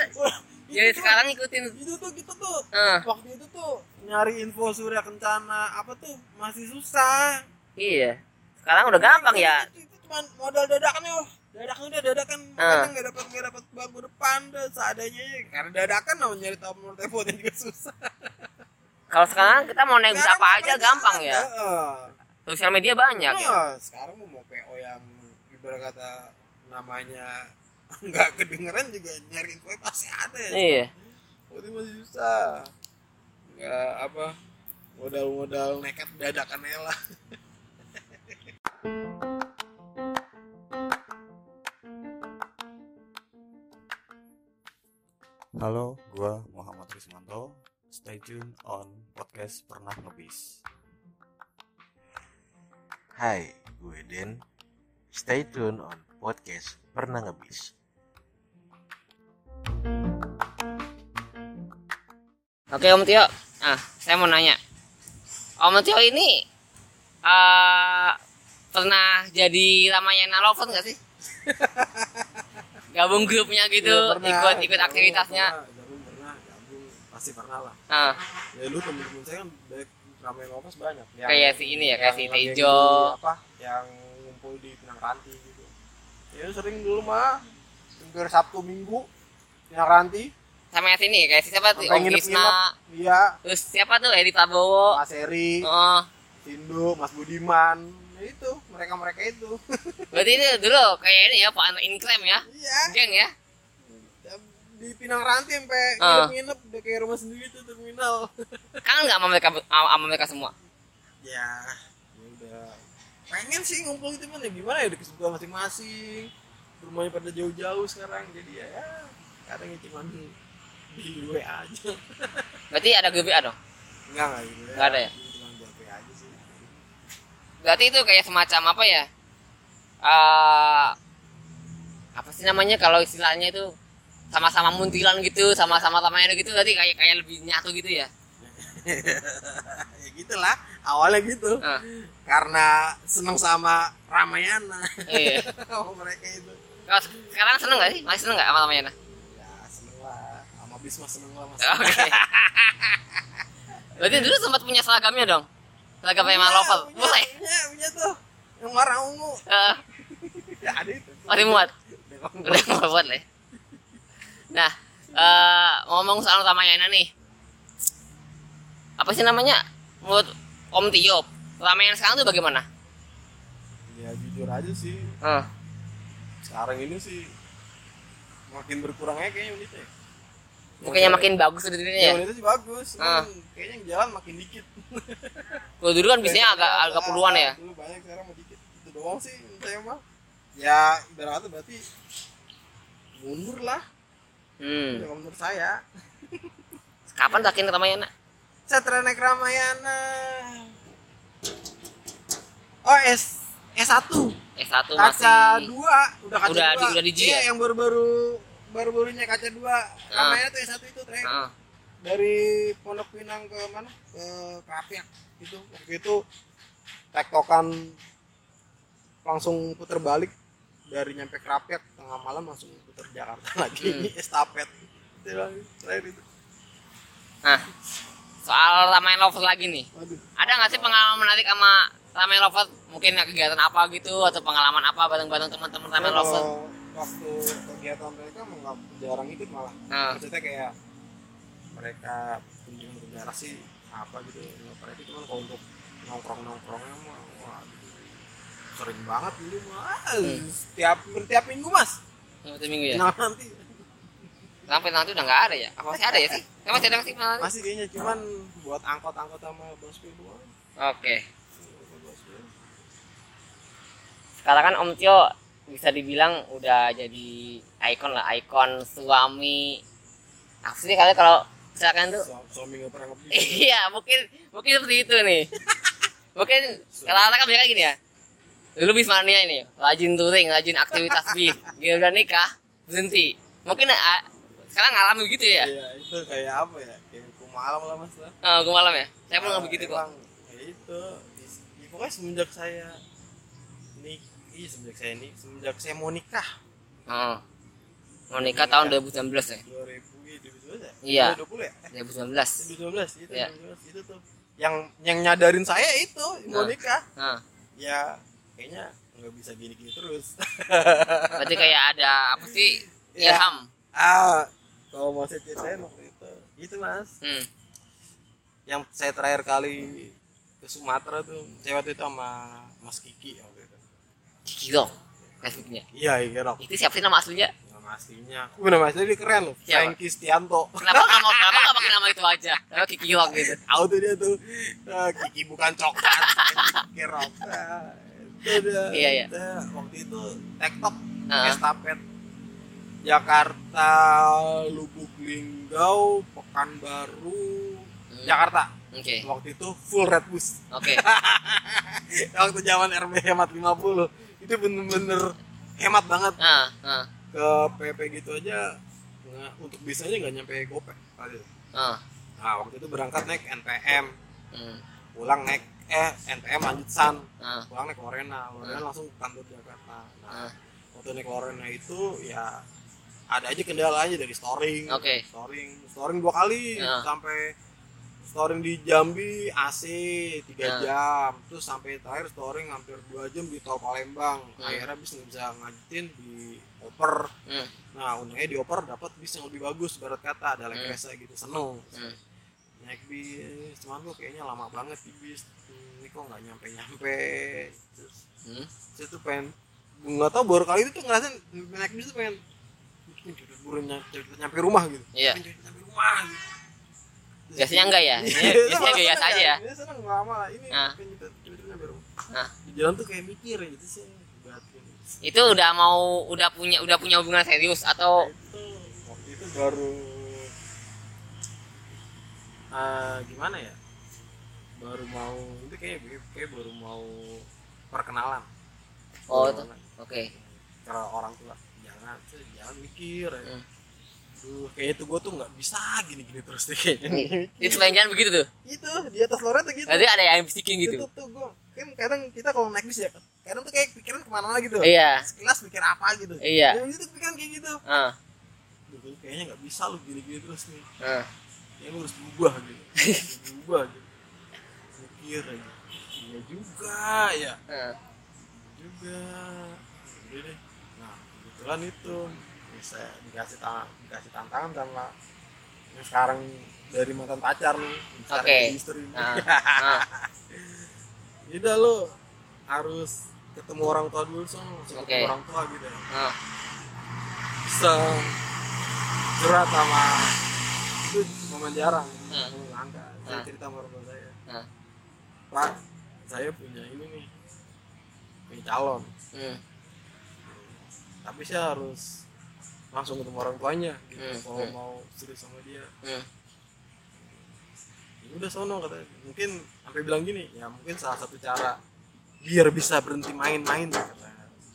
jadi sekarang ikutin itu tuh kita tuh. Eh, waktu itu tuh nyari info surya kencana apa tuh masih susah. Iya sekarang udah gampang ya. Itu- itu cuma modal dadakan ya dadakan udah dadakan Ah. kadang nggak dapat nggak dapat bangku depan udah seadanya ya. karena dadakan mau nyari tahu nomor teleponnya juga susah Kalau sekarang kita mau Sekarang apa aja gampang ya. Heeh. Sosial media banyak ya. Nah, sekarang mau PO yang ibarat kata namanya <laughs> nggak kedengeran juga nyari info pasti ada ya. Iya. Waktu itu masih susah. Nggak apa modal-modal nekat dadakan lah. <laughs> Stay tune on podcast Pernah Ngebis. Hai, gue Den. Stay tune on podcast Pernah Ngebis. Oke Om Tio, ah saya mau nanya, Om Tio ini eh pernah jadi Ramayana Lover nggak sih? <laughs> Gabung grupnya gitu, Iya, pernah. ikut ikut Gabung aktivitasnya. Pernah, pasti pernah lah. Ah, Ya lu temen-temen saya kan banyak ramen lopas banyak. Kayak si ini ya, kayak si yang Tejo. apa? Yang ngumpul di Pinang Ranti gitu. Ya sering dulu mah hampir Sabtu Minggu Pinang Ranti sama yang sini kayak si siapa tuh? Om. Krisna, Iya, terus siapa tuh Edi Prabowo? Mas Eri, Oh, Sindu, Mas Budiman. Ya itu, mereka-mereka itu. <laughs> berarti itu dulu kayak ini ya Pak Inklaim ya, Iya. geng ya? Di Pinang Ranti sampai Ah. nginep-nginep udah kayak rumah sendiri tuh terminal. <laughs> Kangen nggak sama mereka sama mereka semua? ya ya udah pengen sih ngumpul itu mana gimana ya udah kesibukan masing-masing rumahnya pada jauh-jauh sekarang jadi ya, ya kadang ya cuman di WA aja <laughs> Berarti ada GBA dong? enggak enggak gitu Nggak ada ya? cuma buat WA aja sih Berarti itu kayak semacam apa ya? eh apa sih namanya kalau istilahnya itu sama-sama muntilan gitu, sama-sama Ramayana gitu berarti kayak kayak lebih nyatu gitu ya. <laughs> ya gitulah awalnya gitu Ah, karena seneng sama Ramayana iya. <laughs> mereka itu se- sekarang seneng gak sih? Masih seneng gak sama Ramayana? ya seneng lah sama Bisma seneng lah mas Oke. Berarti dulu sempat punya seragamnya dong? Seragam Punya, Lover? punya, Boleh? punya, punya tuh yang warna ungu Eh, <laughs> ya ada itu masih muat? Udah mau buat lah ya. Nah, eh ngomong soal Ramayana nih. Apa sih namanya? Menurut Om Tio, Ramayana sekarang tuh bagaimana? ya jujur aja sih Eh, sekarang ini sih makin berkurang aja kayaknya unitnya bukannya makin bagus udah dirinya ya, ya? unitnya sih bagus Ah. cuman kayaknya yang jalan makin dikit <laughs> Kalau dulu kan biasanya agak agak puluhan ya. dulu banyak sekarang mau dikit itu doang sih saya mah ya ibaratnya berarti mundur lah Hmm. kalau menurut saya. Kapan terakhir ke Ramayana? Satra naik Ramayana. Oh S S1 S1 kaca masih. Dua. Udah kaca Udah dua. di- udah di G iya, ya? yang baru-baru baru-barunya kaca dua. Ramayana tuh S1 itu trek. Heeh. dari Pondok Pinang ke mana? Ke Krapiak itu waktu itu tektokan langsung puter balik dari nyampe Krapiak tengah malam langsung puter Jakarta <laughs> lagi Hmm. ini estafet itu lah, terakhir itu Nah, soal Ramayana Lover lagi nih. Waduh. Ada nggak sih pengalaman menarik sama Ramayana Lover? Mungkin kegiatan apa gitu atau pengalaman apa bareng-bareng teman-teman Ramayana Lover? Kalau waktu kegiatan mereka nggak jarang ikut malah Nah, maksudnya kayak mereka kunjungan ke daerah sih apa gitu nggak mereka cuma kalau untuk nongkrong nongkrongnya mah sering banget dulu mah Hmm. setiap setiap minggu mas satu minggu ya. nah nanti Sampai nanti udah nggak ada ya? Apa masih ada ya sih? Nggak masih ada nggak sih? Penalti? masih kayaknya cuman buat angkot-angkot sama busway doang Oke. Sekarang kan Om Tio bisa dibilang udah jadi ikon lah, ikon suami. Apa sih kalian kalau misalkan tuh Su- suami nggak pernah <laughs> iya mungkin mungkin seperti itu nih mungkin kalau kan bilang gini ya dulu bis mania ini rajin touring rajin aktivitas <laughs> bis gitu udah nikah berhenti. Mungkin ah, sekarang ngalamin gitu ya? Iya itu kayak apa ya? Kayak malam lah mas lah. Oh, gue malam ya? Saya pun nggak Ah, begitu kok. emang, ya itu. Ya, pokoknya semenjak saya nik iya semenjak saya nik semenjak saya mau nikah. Oh. mau nikah tahun 2019 ya? 2000 iya 2012 ya? Iya. 2020 ya? 2019 2012 itu Iya. 2012 itu tuh yang yang nyadarin saya itu mau Nah. nikah. Nah, ya kayaknya nggak bisa gini-gini terus. Berarti kayak ada apa sih? Ilham? Ah kalau mau saya ceritain waktu itu. Itu mas. Hmm. yang saya terakhir kali ke Sumatera tuh saya waktu itu sama Mas Kiki waktu itu. Kiki Rock Facebooknya iya iya Rok itu siapa sih nama aslinya? Nama aslinya. Uh, nama aslinya dia keren loh? Franky Stianto kenapa nggak mau kenapa nggak pakai nama itu aja? Kenapa Kiki Rock gitu? Tahu tuh dia tuh ah, Kiki bukan coklat Kiki Rock. Ah, itu dia Iya, iya. Dia waktu itu TikTok Ah. estafet. Jakarta Lubuk Linggau Pekanbaru. Hmm. Jakarta. Oke. Waktu itu full red bus. Oke. <laughs> Waktu zaman RB hemat 50 itu bener-bener hemat banget. Ah ah ke PP gitu aja nggak- untuk bisanya nggak nyampe gopek. Ah nah waktu itu berangkat naik NPM hmm. pulang naik eh NPM lanjut San ah. Pulang naik Lorena Lorena langsung ke kantor Jakarta. Nah ah. waktu naik Lorena itu ya ada aja kendala aja dari storing Oke. storing storing dua kali Ya. sampai storing di Jambi AC tiga Ya. jam. Terus sampai terakhir storing hampir dua jam di tol Palembang. Akhirnya bis nggak bisa ngajutin di oper. Nah untungnya di oper dapat bis yang lebih bagus barat kata ada Hmm. lekresa gitu seneng. Naik bis cuman kok kayaknya lama banget di bis Hmm, ini kok nggak nyampe nyampe terus Hmm. saya tuh pengen nggak tahu baru kali itu tuh ngerasain naik bis tuh pengen buru nyampe, nyampe rumah gitu Iya. pengen nyampe rumah gitu. Biasanya enggak ya Iya, biasanya, biasanya biasa aja ya Biasanya seneng nggak lama lah ini Ah. pengen nyampe rumah Ah. di jalan tuh kayak mikir gitu sih gitu. itu udah mau udah punya udah punya hubungan serius atau itu waktu itu baru eh, gimana ya baru mau itu kayak kayak baru mau perkenalan oh itu oke ke orang tua jangan tuh, jangan mikir ya. Hmm. Duh, kayaknya tuh gue tuh nggak bisa gini-gini terus deh kayaknya. <laughs> itu selain jalan begitu tuh itu di atas loreng tuh gitu. berarti ada yang bisikin gitu Itu tuh gue kan kadang kita kalau naik bis ya kadang tuh kayak pikiran ke mana-mana gitu. iya Sekilas mikir apa gitu. Iya. Dan itu pikiran kayak gitu. Duh, gua kayaknya nggak bisa lu gini-gini terus nih. ah Ya lu harus berubah gitu. Berubah gitu. Mikir aja. Iya juga ya. ah. juga deh nah kebetulan itu bisa dikasih tangan dikasih tantangan sama yang sekarang dari mantan pacar nih Oke. jadi istri ah ah udah lo harus ketemu orang tua dulu so ketemu Oke. orang tua gitu ah bisa curhat sama itu momen jarang. Hmm. langka. Saya Hmm. cerita sama tua saya. Ah pak saya punya ini nih. Punya calon. Hmm. tapi saya harus langsung ketemu orang tuanya gitu. Hmm, kalau hmm. mau serius sama dia. Hmm. ya udah sono kata mungkin sampai bilang gini ya mungkin salah satu cara biar bisa berhenti main-main kata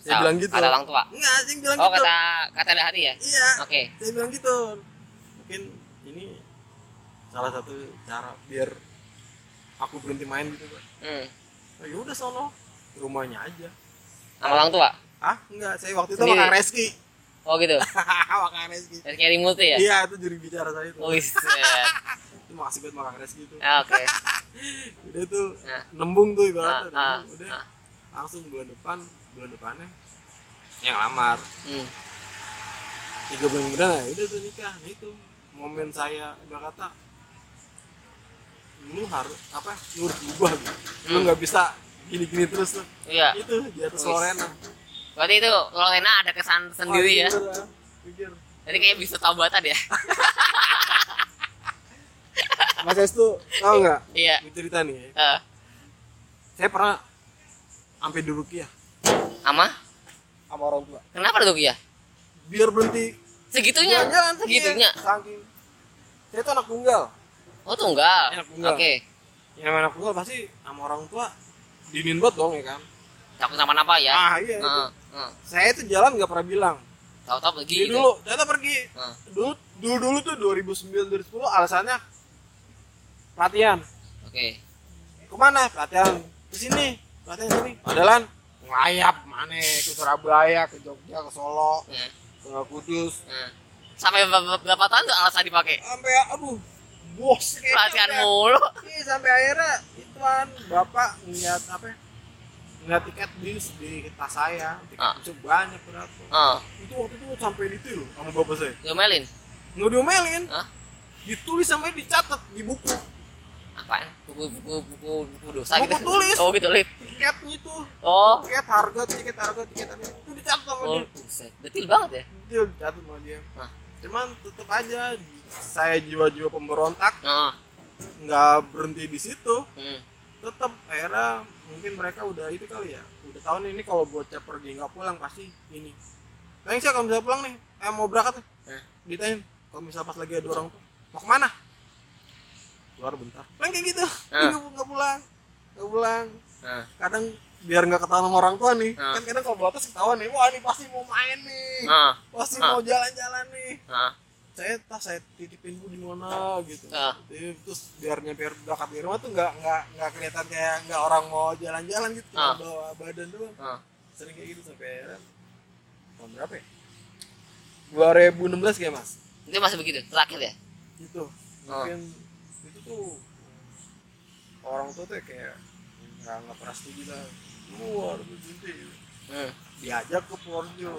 saya Tahu, bilang gitu. Kata orang tua? Enggak saya bilang oh gitu. kata kata dari hati ya? Iya oke. saya bilang gitu. Mungkin salah satu cara biar aku berhenti main gitu kan hmm. oh, ya udah sono. Rumahnya aja. Sama orang tua? Ah enggak saya waktu itu makan reski. Oh gitu? <laughs> Makan reski. Dari kayak remote ya? Iya itu juri bicara saya itu. Set. <laughs> itu makasih buat makan reski itu. Ah, oke. <laughs> Udah tuh Nah. nembung tuh ibaratnya ah, nembung, udah. ah. langsung bulan depan bulan depannya yang lamar. Hmm. tiga bulan kemudian ya udah tuh nikah nah itu momen saya udah kata lu harus apa lu harus berubah gitu. Lu Hmm. nggak bisa gini-gini terus tuh. Iya. Itu di atas Wih. Lorena. Berarti itu Lorena ada kesan sendiri ya? Ah. Pikir. jadi kayak bisa taubatan ya? <laughs> Mas Estu tau nggak? Iya. Cerita nih. Eh, saya pernah sampai di Rukiah ama sama? Orang tua. Kenapa tuh ya? Biar berhenti. Segitunya? Saking- segitunya? Saking. Saya tuh anak tunggal oh tunggal? Oke. Yang namanya anak tunggal pasti sama orang tua dinin banget dong ya kan? Takut sama apa ya? Ah iya. Itu. Heeh. saya tuh jalan nggak pernah bilang. Tahu-tahu pergi Jadi gitu. dulu. Ternyata pergi. Dulu dulu dulu tuh 2009 2010 alasannya pelatihan. Oke. Ke mana? Pelatihan ke sini pelatihan sini. Padalan ngelayap mana? Ke Surabaya ke Jogja ke Solo Heeh, ke Kudus. Heeh. sampai berapa tahun tuh alasan dipakai? Sampai aduh bos pelatihan udah- mulu Iya sampai akhirnya ituan bapak ngeliat apa ya, ngeliat tiket di di tas saya tiket itu banyak berapa Oh, itu waktu itu sampai itu loh sama bapak saya diomelin. nggak diomelin Hah? ditulis sampai dicatat di buku Apaan? Buku buku buku buku dosa Buku gitu. tulis. Oh, gitu lip. tiketnya itu Oh. tiket harga tiket harga tiket harga itu dicatat sama Oh, dia buset. Detil banget ya. dia dicatat sama dia Hah. cuman tetap aja saya jiwa-jiwa pemberontak Oh. nggak berhenti di situ Hmm. tetap akhirnya mungkin mereka udah itu kali ya udah tahu nih ini kalau bocah pergi nggak pulang pasti ini Nah, saya kalau misalnya pulang nih eh mau berangkat nih Eh. ditanyain kalau misalnya pas lagi ada orang tuh mau ke mana keluar bentar kan kayak gitu Ah. nggak pulang nggak pulang Nah. kadang biar nggak ketahuan sama orang tua nih Ah. kan kadang kalau batas ketahuan nih wah ini pasti mau main nih Ah. pasti Ah. mau jalan-jalan nih Ah. Saya tas saya titipin bu di mana gitu Ah. Jadi, terus biar nyampe berangkat di rumah tuh nggak nggak nggak kelihatan kayak nggak orang mau jalan-jalan gitu Ah. bawa badan doang Ah. sering kayak gitu sampai tahun berapa ya 2016 kayak mas Itu masih begitu, terakhir ya? gitu Ah. mungkin itu tuh orang tua tuh kayak nggak nggak pernah setuju lah luar berhenti Hmm. Diajak ke Porjo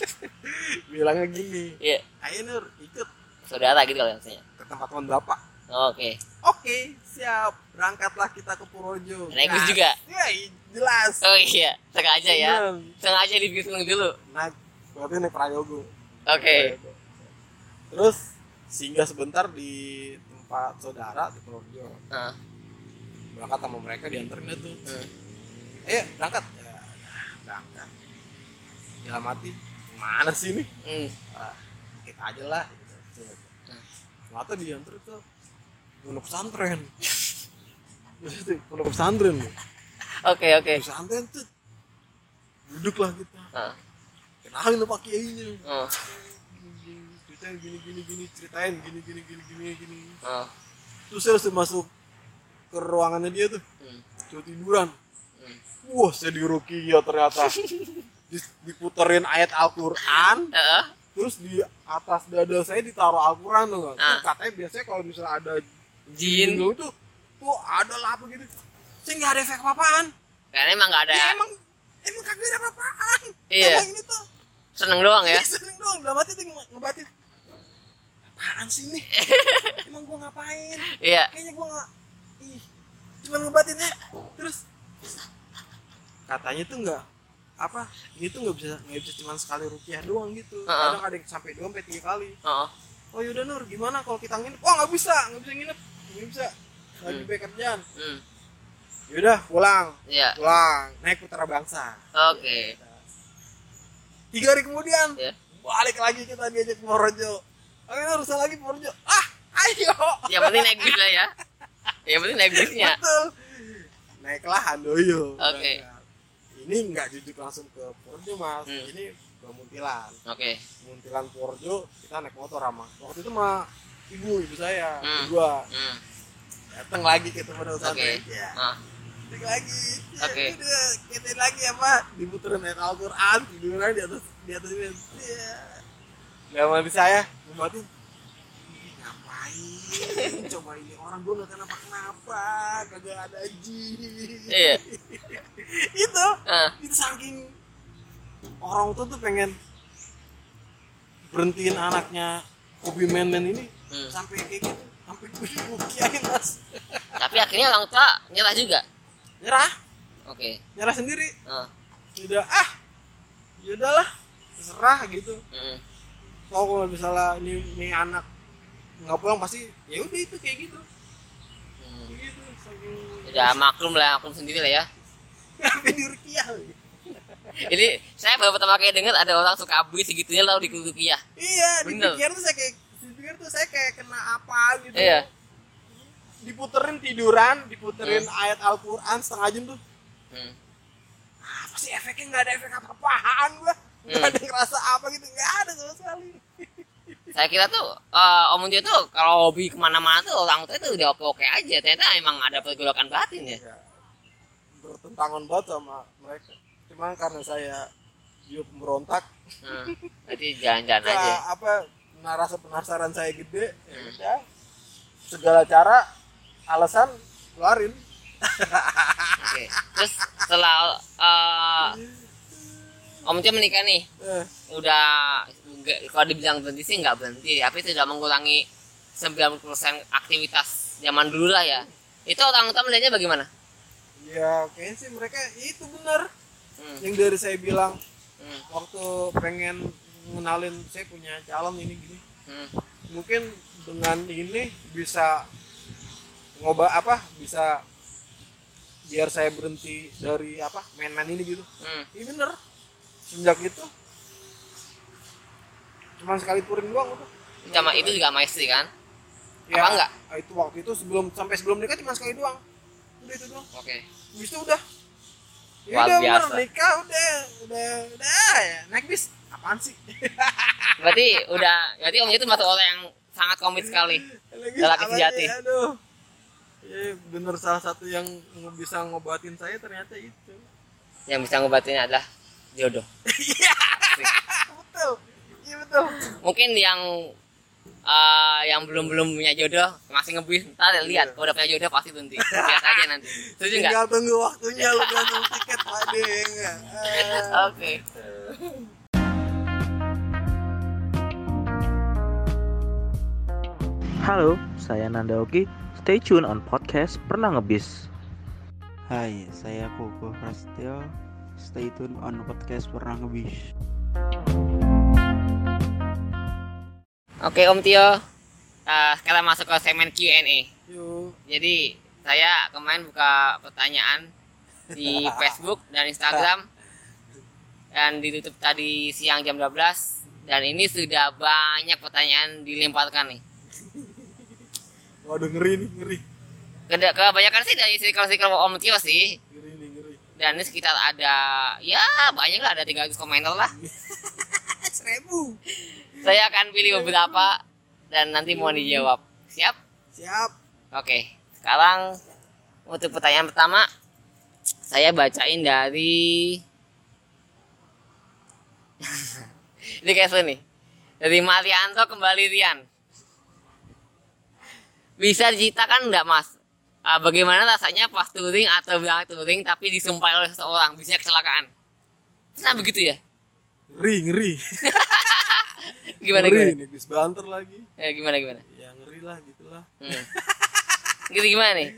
<laughs> bilangnya gini Iya, ayo nur ikut saudara gitu kalau maksudnya. ke tempat teman bapak Oke. Oke, siap. Berangkatlah kita ke Purworejo. Naik bis juga? Iya, jelas. Oh iya, sengaja ya. Sengaja di Gunung dulu. Naik, berarti naik Prayogo. Oke. Terus singgah sebentar di tempat saudara di Purworejo. Ah. Berangkat sama mereka dianterin dah tuh. Hmm. Ayo, berangkat. Berangkat. Dalam hati, mana sih ini? Hmm. Ah, kita aja lah. Gitu. Hmm. Ternyata diantar ke pondok pesantren. Pondok pesantren. Oke, oke. pesantren tuh duduklah kita Ah. kenalin sama kiainya Oh. ceritain gini gini gini ceritain gini gini gini gini gini Oh. terus saya langsung masuk ke ruangannya dia tuh Hmm. tiduran. Wah saya di rukia ternyata <laughs> Di- diputerin ayat Al-Quran Heeh. terus di atas dada saya ditaruh Al-Quran tuh Ah. katanya biasanya kalau misalnya ada Jin. jingle itu tuh ada lah apa gitu saya nggak ada efek apa-apaan Karena emang nggak ada ya emang emang kagak ada apa-apaan Iya. emang ini tuh seneng doang ya. Iya, sering doang dalam hati tuh nge- ngebatin apaan sih nih <laughs> emang gua ngapain Iya. kayaknya gua nggak ih cuma ngebatinnya terus katanya tuh nggak apa ini tuh nggak bisa nggak bisa cuma sekali rupiah doang gitu Heeh. kadang ada yang sampai dua sampai tiga kali Oh. oh yaudah nur gimana kalau kita nginep oh nggak bisa nggak bisa nginep nggak bisa lagi Hmm. banyak kerjaan Hmm. yaudah pulang Iya. pulang naik putra bangsa Oke. tiga hari kemudian Iya. balik lagi kita diajak ke Purworejo oke harus lagi Purworejo ah ayo Yang penting naik bis lah ya. Yang penting naik bisnya. betul naiklah Handoyo Oke. Berangkat. Ini nggak duduk langsung ke Purworejo mas Hmm. ini ke Muntilan Oke. Muntilan Purworejo kita naik motor sama waktu itu mah ibu ibu saya Hmm. dua Hmm. datang lagi pada Oke. pesantren ya Ah. balik lagi Ya, Oke. udah kita lagi apa diputerin ayat Al-Quran tiduran di atas di atas ini ya nggak mati saya membatin "Ih, coba ini orang gue nggak kenapa kenapa kagak ada jin Iya. <laughs> itu Ah. itu saking orang tua tuh pengen berhentiin anaknya hobi main-main ini Hmm. sampai kayak gitu sampai gue kiain mas Tapi akhirnya orang tua nyerah juga. nyerah Oke. nyerah sendiri Ah. udah ah ya udahlah terserah gitu Hmm. kalau kalau misalnya ini, ini anak nggak pulang pasti ya udah itu kayak gitu Hmm. gitu saking Udah maklum lah, maklum sendiri lah ya. <laughs> di Rukiah Ini saya baru pertama kali dengar ada orang suka abis segitunya lalu di Rukiah. iya Bener. dipikir tuh saya kayak dipikir tuh saya kayak kena apa gitu Iya. diputerin tiduran diputerin ayat Al-Quran setengah jam tuh Hmm. apa sih efeknya nggak ada efek apa-apaan gua nggak Hmm. ada ngerasa apa gitu nggak ada sama sekali Saya kira tuh eh, Om dia tuh kalau hobi ke mana-mana tuh orang tua itu udah oke-oke aja. Ternyata emang ada pergolakan batin ya. ya, bertentangan banget sama mereka cuma karena saya jiwa pemberontak Hmm. Berarti jalan-jalan ya, aja. apa nah, rasa penasaran saya gede ya udah segala cara alasan keluarin Oke. Terus setelah eh, Om Tio menikah nih, Eh, udah kalau dibilang berhenti sih nggak berhenti, tapi tidak mengurangi 90% aktivitas zaman dulu lah ya. Itu orang tua melihatnya bagaimana? ya kayaknya sih mereka itu benar Hmm. yang dari saya bilang Hmm. waktu pengen ngenalin saya punya calon ini gini Hmm. mungkin dengan ini bisa ngoba apa bisa biar saya berhenti dari apa main-main ini gitu Hmm. ini bener sejak itu cuma sekali touring doang udah Sama itu juga sama istri kan? Ya, Apa enggak? itu waktu itu sebelum sampai sebelum nikah cuma sekali doang udah itu doang Oke. Habis itu udah ya Luar udah bener biasa. nikah udah udah udah ya naik bis apaan sih <laughs> Berarti udah, berarti Om itu masuk orang yang sangat komit sekali. Lagi Lelaki sejati. sih? aduh ya bener salah satu yang bisa ngobatin saya ternyata itu Yang bisa ngobatinnya adalah jodoh. <laughs> betul iya betul Mungkin yang eh, yang belum belum punya jodoh masih ngebis ntar lihat kalau udah punya jodoh pasti berhenti lihat aja nanti setuju nggak tinggal tunggu waktunya lu gantung tiket pade ya Ah. oke Halo, saya Nanda Oki. Stay tune on podcast Pernah Ngebis. Hai, saya Koko Prasetyo. Stay tune on podcast Pernah Ngebis. Oke Om Tio. Eh, sekarang masuk ke segmen Q&A jadi saya kemarin buka pertanyaan di <laughs> Facebook dan Instagram. Dan ditutup tadi siang jam 12 dan ini sudah banyak pertanyaan dilemparkan nih. Waduh ngeri nih ngeri. Kebanyakan sih dari circle-circle Om Tio sih. Ngeri nih ngeri. Dan ini sekitar ada ya banyak lah ada 300 komentar lah. <laughs> Seribu saya akan pilih beberapa dan nanti mau dijawab. Siap? Siap. Oke sekarang untuk pertanyaan pertama saya bacain dari <laughs> ini kayak nih dari Marianto kembali Rian. Bisa diceritakan enggak mas? Ah, bagaimana rasanya pas touring atau berangkat touring tapi disumpahi oleh seseorang? Bisa kecelakaan. Nah begitu ya. Ngeri ngeri <laughs> gimana ngeri gimana? nih bis banter lagi. Eh, gimana gimana? Ya ngeri lah gitulah hmm. gitu gimana nih?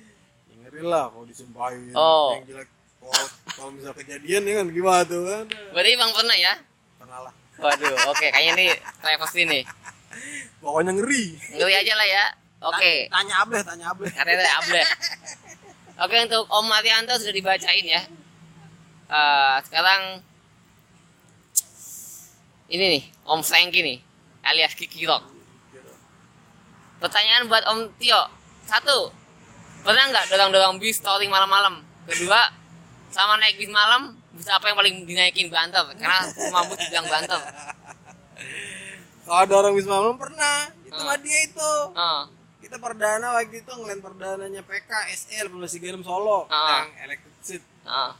Ya, ngeri lah kalau disumpahin. Oh. yang jelek kalau kalau misal kejadian ya kan gimana tuh kan? Berarti bang pernah ya? Pernah lah. Waduh oke kayaknya nih privacy nih pokoknya ngeri. Ngeri aja lah ya. Oke. Tanya ableh tanya ableh. Katanya dari Able oke untuk Om Marianto sudah dibacain ya. Eh, sekarang ini nih Om Franky nih alias Kiki Rock. Pertanyaan buat Om Tio. Satu pernah nggak dorong-dorong bis touring malam-malam? Kedua sama naik bis malam bisa apa yang paling dinaikin? Banter karena semua bus bilang banter kalau ada orang bis malam pernah. Itu Ah. mah dia itu. Oh, kita perdana waktu itu ngelain perdananya PK SL 1836 Solo Ah. yang electric seat. Oh,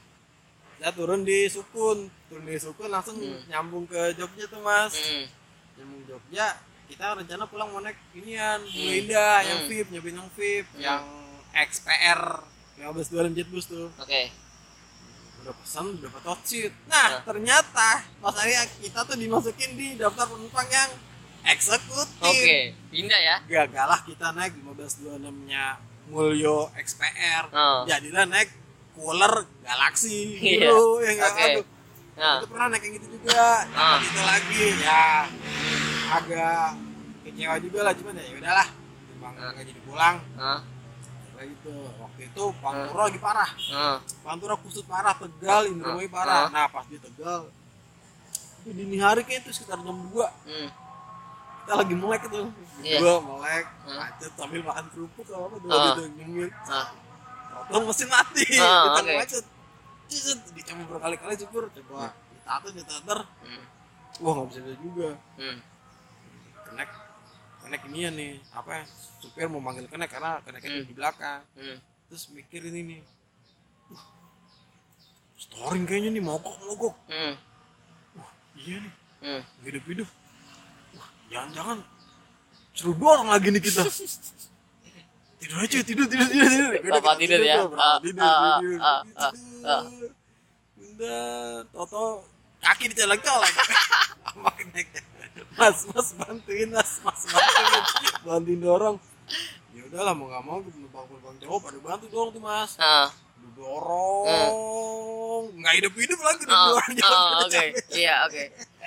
saya turun di Sukun. Turun di Sukun langsung Hmm. nyambung ke Jogja tuh mas. Mm, nyambung Jogja kita rencana pulang mau naik inian Bulu Hmm. Yang Hmm. VIP nyobain yang VIP Hmm. yang XPR 15 jet bus tuh oke udah pesan udah dapat hot seat nah Nah. ternyata pas hari kita tuh dimasukin di daftar penumpang yang eksekutif oke pindah ya gagalah kita naik 1526 nya Mulyo XPR Oh. jadilah naik cooler Galaxy Iya. gitu ya nggak Oke. aduh nah itu pernah naik yang gitu juga. Ah. dapat itu lagi ya. Agak kecewa juga lah cuman ya udahlah. Bang Ah. nggak jadi pulang. Ah, kayak gitu. Waktu itu Pantura lagi parah. Ah, Pantura kusut parah Tegal Indramayu parah. Ah. nah pas di Tegal itu dini hari kayak itu sekitar jam 2 hmm, kita lagi melek itu Iya. dua melek Hmm. macet sambil makan kerupuk apa apa dua Ah. gitu nyemil ah, Tolong mesin mati Ah, kita oke. macet Ciset, dicoba berkali-kali syukur coba. Ditato ditater hmm, wah nggak bisa bisa juga. Hmm, kenek kenek ini ya nih apa ya supir mau manggil kenek karena keneknya Hmm. di belakang. Hmm, terus mikir ini nih. "Wah, storing kayaknya nih mogok mogok. Hmm, iya nih. Hmm. hidup hidup wah jangan-jangan seru doang lagi nih kita. <laughs> Tidur aja tidur tidur tidur tidur. Bapak tidur ya? Ah, tidur ah, tidur. ah, ah, tidur. Ah. udah toto kaki dicolek colek sama keneknya mas mas bantuin mas mas bantuin. Bantuin dorong. Ya udahlah mau nggak mau gue bang cowok pada bantu dong tuh mas. Ah, dorong. Nggak hidup hidup lagi ah, dorong ah, oke. Iya oke.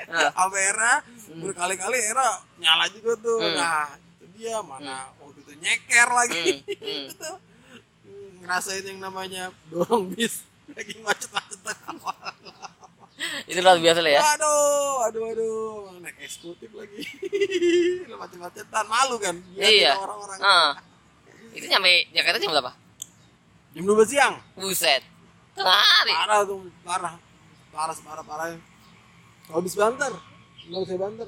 Ah, <laughs> Sama Era. Berkali-kali Era nyala juga tuh. Hmm. Nah, itu dia mana waktu itu nyeker lagi. Hmm, hmm. <laughs> Ngerasain yang namanya dorong bis lagi macet-macetan awal. itu luar biasa lah ya Aduh, aduh, aduh, naik eksekutif lagi. <laughs> Lu macet-macetan malu kan? iya Orang-orang. Ah. itu nyampe Jakarta jam berapa Jam 12 siang. buset hari Parah tuh, parah. Parah, parah, parah. Kalau bis banter, nggak usah banter.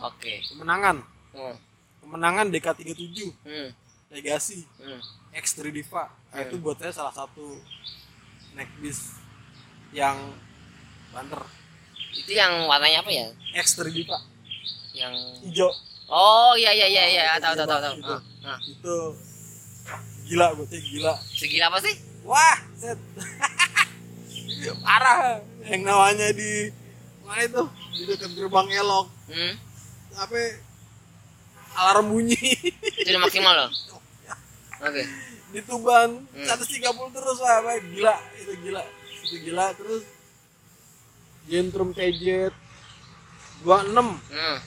oke Kemenangan, Hmm, kemenangan DK37, hmm, legasi. hmm. X3 Diva Nah, Hmm. itu buat saya salah satu naik bis yang banter. Itu yang warnanya apa ya? X3 Diva yang hijau. Oh iya iya iya iya. Tahu tahu tahu tahu. Itu. Ah, ah. itu gila gue tuh gila. Segila apa sih? Wah set. <laughs> Parah. Yang namanya di mana itu? Di dekat gerbang elok. Hmm? apa? Alarm bunyi. Itu udah maksimal loh? <laughs> Oke di Tuban Hmm. 130 terus wah wah, gila itu gila. Itu gila terus. Gentrum TJ 26 hmm.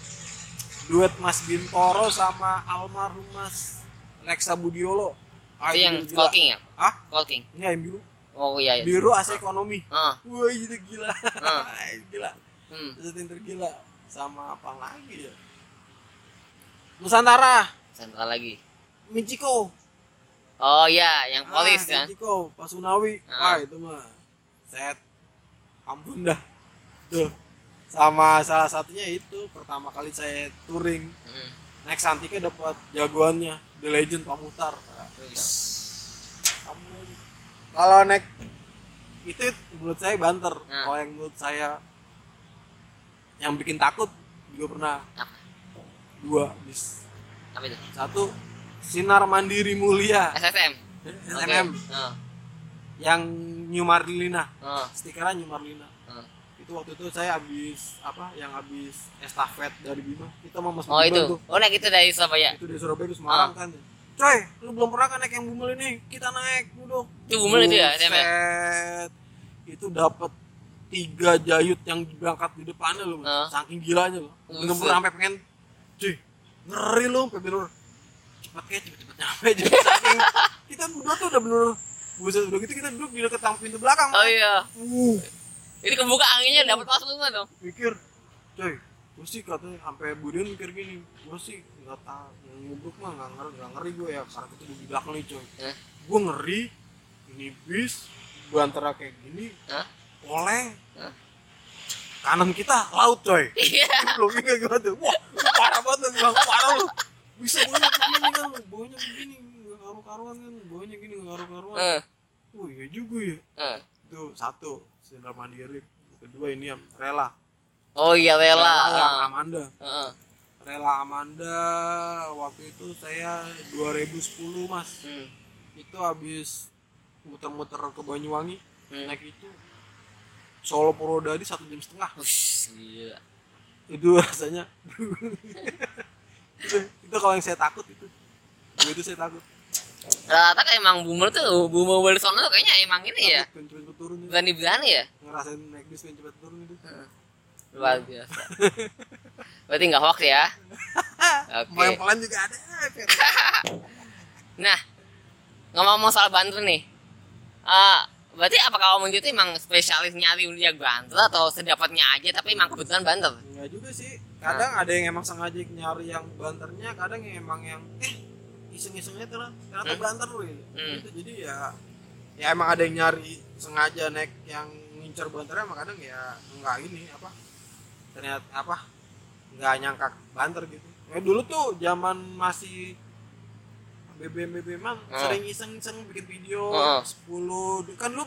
duet Mas Bintoro sama almarhum Mas Lexa Budiolo. Ah, itu yang stalking ya? Hah? stalking Ini yang biru. Oh iya iya. Biru AC ekonomi. Ah. Wah itu gila. Ah. <laughs> gila. Hmm. yang tergila sama apa lagi ya? Nusantara. Sentra lagi. Michiko oh iya yang polis ah, kan? Michiko Pasunawi Ah. wah itu mah set. Ampun dah. Tuh sama salah satunya itu pertama kali saya touring. Hmm. naik Santika dapat jagoannya The Legend Pamutar. Ampun. kalau naik itu menurut saya banter. Nah. kalau yang menurut saya yang bikin takut juga pernah Apa? dua bis. Apa itu? Satu Sinar Mandiri Mulia. SSM SMM oh. yang New Marlina. Oh. stikernya New Marlina. Oh. itu waktu itu saya habis apa yang habis estafet dari Bima. Kita mau masuk oh itu. tuh. oh naik itu dari Surabaya? Itu dari Surabaya ke Semarang kan coy lu belum pernah kan naik yang bumel ini? Kita naik duduk Itu Bumel itu ya, SM ya? Itu dapat tiga jayut yang berangkat di depannya loh Ah. saking gilanya loh bener-bener Buset. sampai pengen cuy ngeri loh sampai bener kayak cepet-cepet nyampe jadi saking <laughs> kita berdua tuh udah bener buset udah gitu kita duduk di dekat pintu belakang. Oh iya. Uh. Ini kebuka anginnya dapat masuk semua dong? Mikir coy gue sih katanya sampai Budian mikir gini gue sih nggak tahu ngubruk mah nggak ngeri nggak ngeri gue ya karena kita di belakang nih coy. Hah? gue ngeri ini bis gue antara kayak gini Hah? oleng. Hah? kanan kita laut coy. Iya. Lo ingat gimana tuh? Wah parah banget lu bilang parah lu bisa baunya begini kan? Baunya begini nggak karu karuan kan? Baunya gini nggak karu karuan Eh, wah iya juga ya. Eh. itu satu sinar mandiri kedua ini yang rela. Oh iya rela. Yang Ah. Amanda. Heeh. rela Amanda waktu itu saya 2010 mas. Hmm. itu habis muter-muter ke Banyuwangi. Hmm. naik itu Solo Purwodadi satu jam setengah. Ush, gila. itu <laughs> rasanya <laughs> itu, itu kalau yang saya takut itu itu saya takut Rata kayak emang boomer tuh, boomer boomer sono tuh kayaknya emang ini ya. itu Berani-berani ya. ngerasain naik bis pengen cepet turun itu Luar biasa. Berarti nggak hoax ya. <laughs> Oke. mau yang pelan juga ada <laughs> Nah, ngomong-ngomong soal banter nih. eh berarti apakah Om itu emang spesialis nyari undian banter atau sedapatnya aja tapi emang kebetulan banter? Enggak juga sih. Kadang ada yang emang sengaja nyari yang banternya, kadang yang emang yang eh iseng-isengnya tuh lah. Ternyata Hmm. banter loh ini. Hmm. Gitu. Jadi ya ya emang ada yang nyari sengaja naik yang ngincer banternya emang kadang ya enggak ini apa ternyata apa enggak nyangka banter gitu. Ya dulu tuh zaman masih BBM BBM man Oh. sering iseng-iseng bikin video Oh. 10 kan lu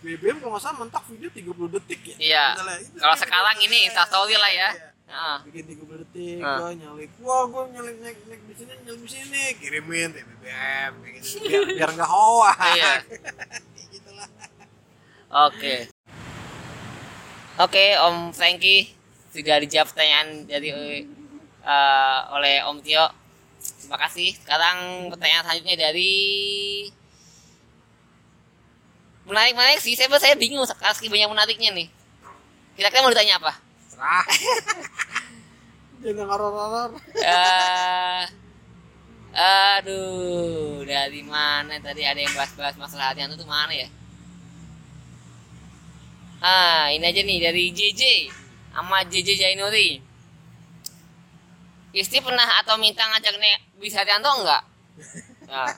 BBM kalau nggak salah mentok video 30 detik ya. Iya. Kalau sekarang ini Instastory lah ya. Iya. Ah. bikin 30 detik Ah. gua nyalip wah gua nyalip naik naik di sini nyalip di sini kirimin BBM gitu <laughs> biar biar nggak hoa Iya. <laughs> Gitulah Oke. Oke, Om Franky sudah dijawab pertanyaan dari eh, oleh Om Tio. Terima kasih. Sekarang pertanyaan selanjutnya dari menarik menarik sih. Saya saya bingung sekarang banyak menariknya nih. Kira-kira mau ditanya apa? Serah jangan horor-horor Eh, aduh, dari mana tadi ada yang bahas-bahas masalah hati tuh mana ya? Ah, ini aja nih dari JJ sama JJ Jainuri. Istri pernah atau minta ngajak nih bisa Hatianto enggak? Nah,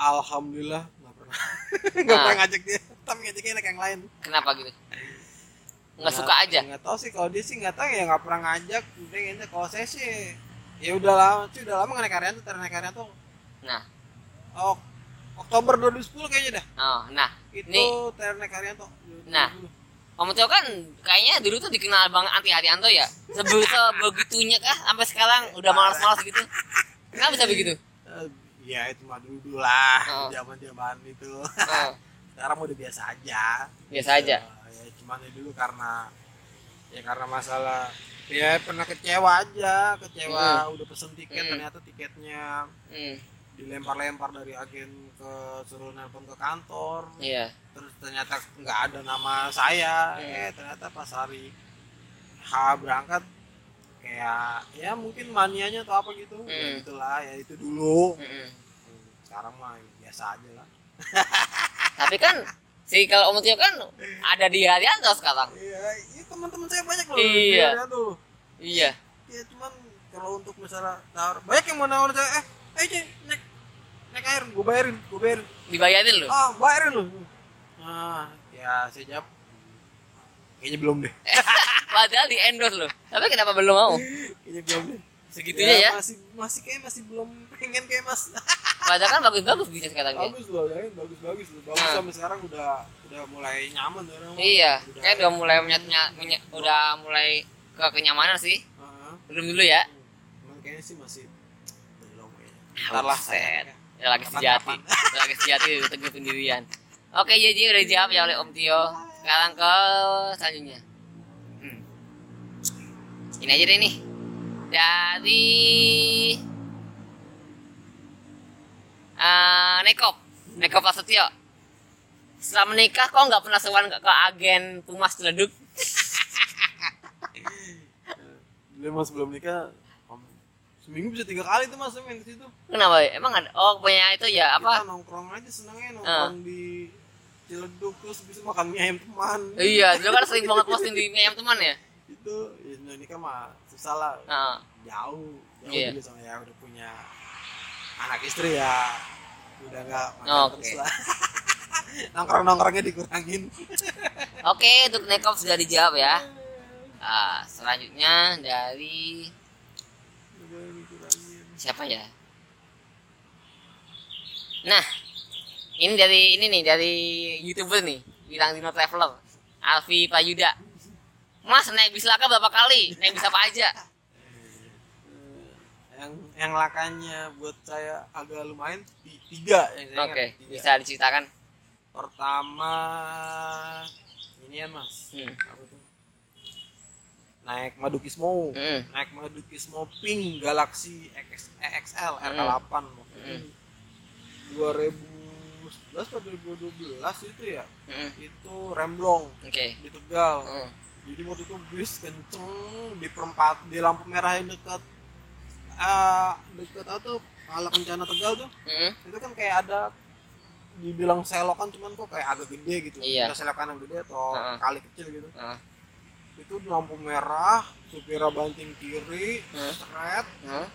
alhamdulillah nggak pernah <laughs> nggak Nah. pernah ngajak dia tapi ngajaknya anak yang lain kenapa gitu? Nggak suka aja. nggak tahu sih kalau dia sih nggak tahu ya nggak pernah ngajak udah ini kalau saya sih ya udah lama sih udah lama nggak naik tuh naik karyan tuh Nah, oh, Oktober 2010 kayaknya dah oh, nah, itu Nih. Ternek Haryanto Nah. Om Tio kan kayaknya dulu tuh dikenal banget anti Harianto ya. Sebel <laughs> sebegitunya kah sampai sekarang udah malas-malas gitu. Kenapa bisa begitu? Eh, ya itu mah dulu lah Oh. zaman zaman itu Oh, <laughs> sekarang udah biasa aja biasa aja. Ya cuman ya dulu karena ya karena masalah ya pernah kecewa aja kecewa udah pesen tiket Hmm. ternyata tiketnya Hmm, dilempar-lempar dari agen ke suruh nelpon ke kantor iya. terus ternyata nggak ada nama saya Hmm. eh ternyata pas hari H berangkat kayak ya mungkin manianya atau apa gitu ya Hmm. gitulah ya itu dulu Mm-mm. sekarang mah biasa aja lah Tapi kan si kalau Om Tio kan ada di Harianto sekarang. iya ini teman-teman saya banyak loh Iya. di tuh Iya. ya cuman kalau untuk misalnya tawar banyak yang mau nawarin saya eh eh Ci, naik naik air gue bayarin gue bayarin Dibayarin loh. ah bayarin loh ah ya saya jawab kayaknya belum deh <laughs> Padahal di endorse loh. Tapi kenapa belum mau? kayaknya belum deh Segitunya ya. masih masih kayak masih belum pengen kayak mas <laughs> Padahal kan bagus-bagus bisa sekarang ya. bagus loh ya bagus bagus loh bagus Nah. sampai sekarang udah udah mulai nyaman mah. Iya, Udah- kayak udah mulai menyatnya, menye- udah mulai ke kenyamanan sih. Ah, Belum dulu ya. cuman kayaknya sih masih belum ya ntar lah saya Ya lagi sejati. lagi sejati di teguh pendirian. Oke, jadi udah dijawab ya oleh Om Tio. Sekarang ke selanjutnya. Hmm. Ini aja deh nih. Dari eh Nekop, Nekop Prasetyo. Setelah menikah kok nggak pernah sewan ke, ke agen Pumas Celeduk? dulu mas belum nikah om, seminggu bisa tiga kali tuh mas main ke situ Kenapa? Emang ada? Oh, punya itu ya kita apa? nongkrong aja senangnya nongkrong di Ciledug terus bisa makan mie ayam teman Iya, dulu kan sering banget posting di ayam teman ya. itu ya nikah mah susah lah Nah, jauh jauh dulu sama ya udah punya anak istri ya udah nggak makan Oke. terus lah <laughs> nongkrong nongkrongnya dikurangin <laughs> Oke, untuk Nekop sudah dijawab ya. Ah, selanjutnya dari siapa ya? Nah, ini dari ini nih dari youtuber nih, bilang Dino Traveler, Alfi Prayuda. Mas naik bis laka berapa kali? Naik bisa apa aja? Yang yang lakanya buat saya agak lumayan ti- tiga yang saya Oke. Tiga. bisa diceritakan. pertama ini ya mas Hmm. apa tuh naik Madukismo Hmm. naik Madukismo Pink Galaxy X, XL RK8 waktu Hmm. itu 2011 atau 2012 itu ya Hmm. itu remblong Oke. di Tegal Hmm. jadi waktu itu bis kenceng di perempat di lampu merah yang dekat eh dekat apa tuh Pala Kencana Tegal tuh Hmm. itu kan kayak ada dibilang selokan cuman kok kayak agak gede gitu Iya. Selokan yang gede atau Heeh. kali kecil gitu Ah. itu lampu merah supirnya banting kiri seret Hmm.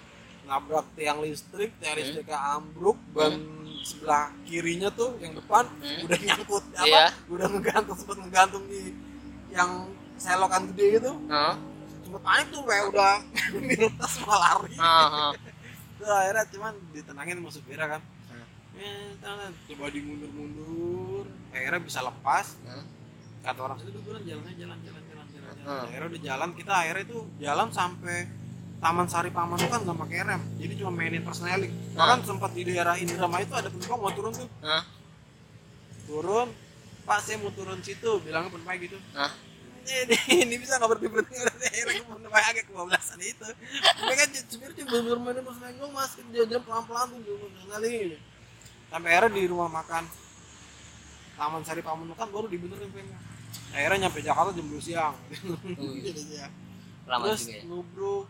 nabrak tiang listrik tiang Hmm. listriknya ambruk ban sebelah kirinya tuh yang depan Hmm. udah nyangkut apa Iya. udah ngegantung sempat ngegantung di yang selokan gede gitu Hmm. Sempet panik tuh kayak udah <laughs> mintas mau lari Hmm. <laughs> Terus akhirnya cuman ditenangin sama supirnya kan tangan. coba dimundur-mundur akhirnya bisa lepas Hmm. kata orang situ jalannya jalan jalan jalan jalan, jalan. Hmm. akhirnya udah jalan kita akhirnya itu jalan sampai Taman Sari Pamanukan nggak pakai rem jadi cuma mainin persneling bahkan sempat di daerah Indramayu itu ada penumpang mau turun tuh Hah? turun Pak saya mau turun situ bilangnya penumpang gitu Hah? Ini, <laughs> ini bisa nggak berhenti berhenti akhirnya penumpang agak kebablasan itu. Mereka supir cuma bener mainin persneling dong mas. Jalan pelan pelan tuh jalan persneling sampai akhirnya di rumah makan Taman Sari Pamanukan baru dibenerin remnya akhirnya nyampe Jakarta jam 2 siang. Iya. Lama terus juga ya. nubruk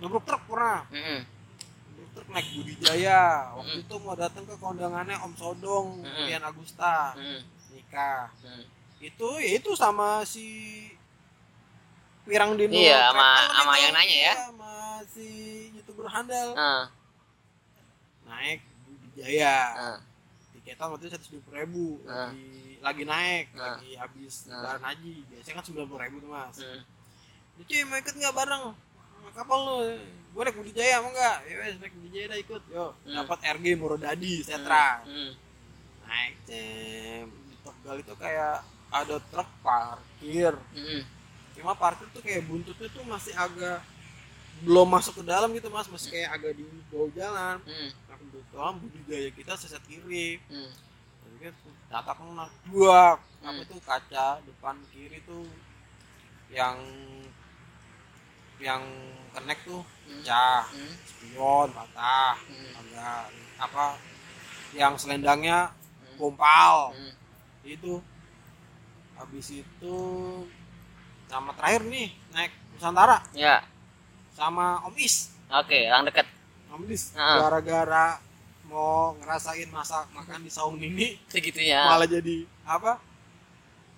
nubruk truk pernah. Nubruk truk naik Budi Jaya waktu itu mau datang ke kondangannya Om Sodong. Rian Agusta. Nikah. Mm. Itu ya itu sama si Pirang Dino Iya, sama- sama yang nanya ya. Iya, sama si youtuber handal. Ah, naik Jaya. Ah, tiketan waktu itu seratus ribu. Ah. lagi lagi naik Ah. lagi habis Ah. lebaran haji. Biasanya kan sembilan puluh ribu tuh mas. Mm. Cuy mau ikut nggak bareng? Kapal lu. Gue naik Budi Jaya mau nggak? Ya wes naik Budi Jaya dah ikut. Yo Hmm. dapat RG Murodadi Setra. Mm. naik cem. Di Tegal itu kayak ada truk parkir Mm. cuma parkir tuh kayak buntutnya tuh masih agak belum masuk ke dalam gitu mas masih kayak agak di bawah jalan Mm. nah kebetulan Budi Jaya kita seset kiri Mm. jadi kan kena dua apa Hmm. tuh kaca depan kiri tuh yang yang connect tuh Hmm. pecah Mm. spion patah Hmm. agak apa yang selendangnya Hmm. gompal Mm. itu habis itu sama terakhir nih naik Nusantara Ya, sama Om Is oke, orang deket. Om Is Ah. gara-gara mau ngerasain masak makan di saung ini Segitunya. malah jadi apa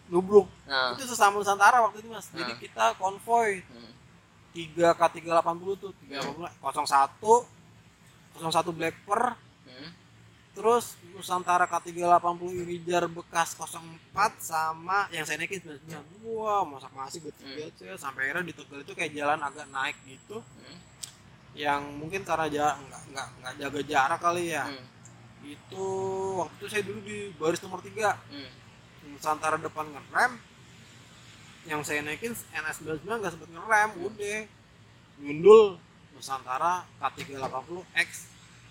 nubruk Nah. itu sesama Nusantara waktu itu mas jadi kita konvoy Mm. 3 k 380 tuh 380 01 01 Blackper Mm. terus Nusantara K380 Irijar bekas 04 sama yang saya naikin 99 wah masak masih Hmm. hmm. sampai akhirnya di Tegal itu kayak jalan agak naik gitu Hmm. yang mungkin karena jarak nggak nggak nggak jaga jarak kali ya Mm. itu waktu itu saya dulu di baris nomor 3 Mm. Nusantara depan ngerem yang saya naikin NS99 nggak sempet ngerem udah nyundul Nusantara K380 X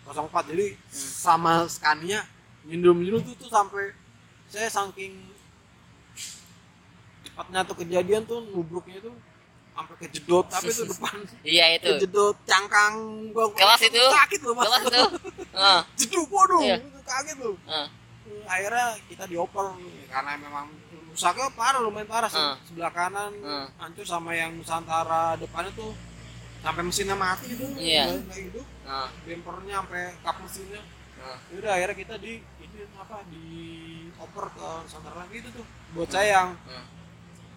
04 jadi sama Scania nyundul nyundul tuh, tuh sampai saya saking cepatnya tuh kejadian tuh nubruknya tuh sampai kejedot tapi tuh depan <laughs> Iya itu. kejedot cangkang gua Kelas itu. sakit loh mas Kelas itu. <laughs> Ah, jeduk waduh Iya. kaget loh ah, akhirnya kita dioper karena memang rusaknya parah lumayan parah sih Ah. sebelah kanan Ah. hancur sama yang Nusantara depannya tuh sampai mesinnya mati itu Iya. nggak- hidup ah, bempernya sampai kap mesinnya ah. udah akhirnya kita di apa di oper ke Nusantara lagi itu tuh buat saya yang Hmm.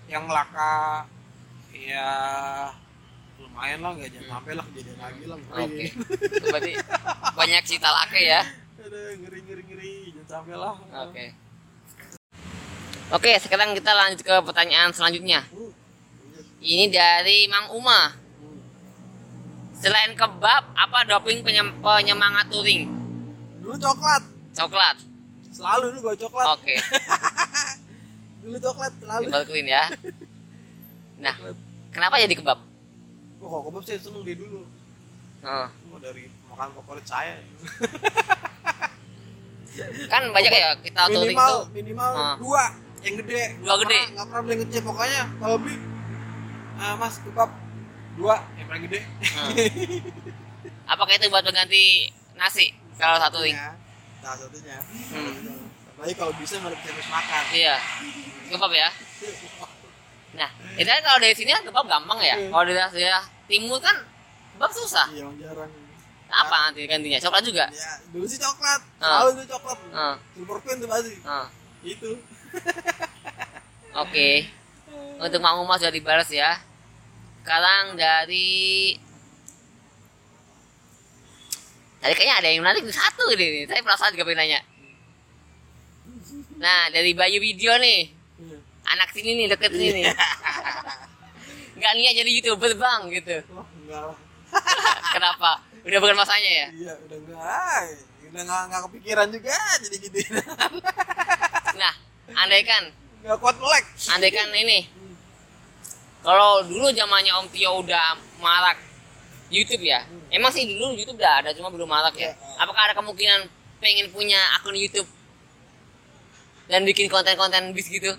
yang laka ya lumayan lah nggak jangan sampai lah kejadian lagi lah Oke. Itu Berarti banyak cerita laki ya. Aduh, ngeri ngeri ngeri jangan sampai lah Oke. Oke, sekarang kita lanjut ke pertanyaan selanjutnya. Uh, Ini dari Mang Uma. Selain kebab, apa doping penyem- penyemangat touring? dulu coklat Coklat. selalu dulu gue coklat Oke, <laughs> dulu coklat selalu dibalikin ya. Nah, kenapa jadi kebab? oh, kok kebab saya seneng dia dulu Oh, Semua dari makan favorit saya <laughs> kan banyak ya kita touring minimal tuh. minimal Ah. dua yang gede Dua Nggak gede. pernah- nggak pernah beli yang kecil pokoknya kalau beli ah, mas kebab dua yang paling gede Hmm. Apakah itu buat mengganti nasi kalau satu? Ya, salah satunya Hmm. Apalagi kalau bisa nggak bisa makan Iya. Kebab ya. Nah, itu kan kalau dari sini kan kebab gampang ya. Iya. Kalau dari daerah timur kan kebab susah. iya jarang Apa nanti gantinya? Coklat juga. ya dulu sih coklat Ah. selalu dulu coklat Ah. super queen tuh pasti Ah. itu <laughs> Oke. Untuk Mang Umar sudah dibalas ya. Sekarang dari Tadi kayaknya ada yang menarik di satu ini. Saya perasaan juga pengen nanya. Nah, dari Bayu Video nih. Iya. Anak sini nih, deket sini nih. Nggak niat jadi youtuber bang gitu. wah enggak lah <laughs> Kenapa? Udah bukan masanya ya? iya udah enggak udah nggak nggak kepikiran juga jadi gini <laughs> Nah, andai kan nggak kuat melek andai kan ini kalau dulu zamannya Om Tio udah marak YouTube ya? Emang sih dulu YouTube udah ada cuma belum marak ya. Apakah ada kemungkinan pengen punya akun YouTube? Dan bikin konten-konten bis gitu?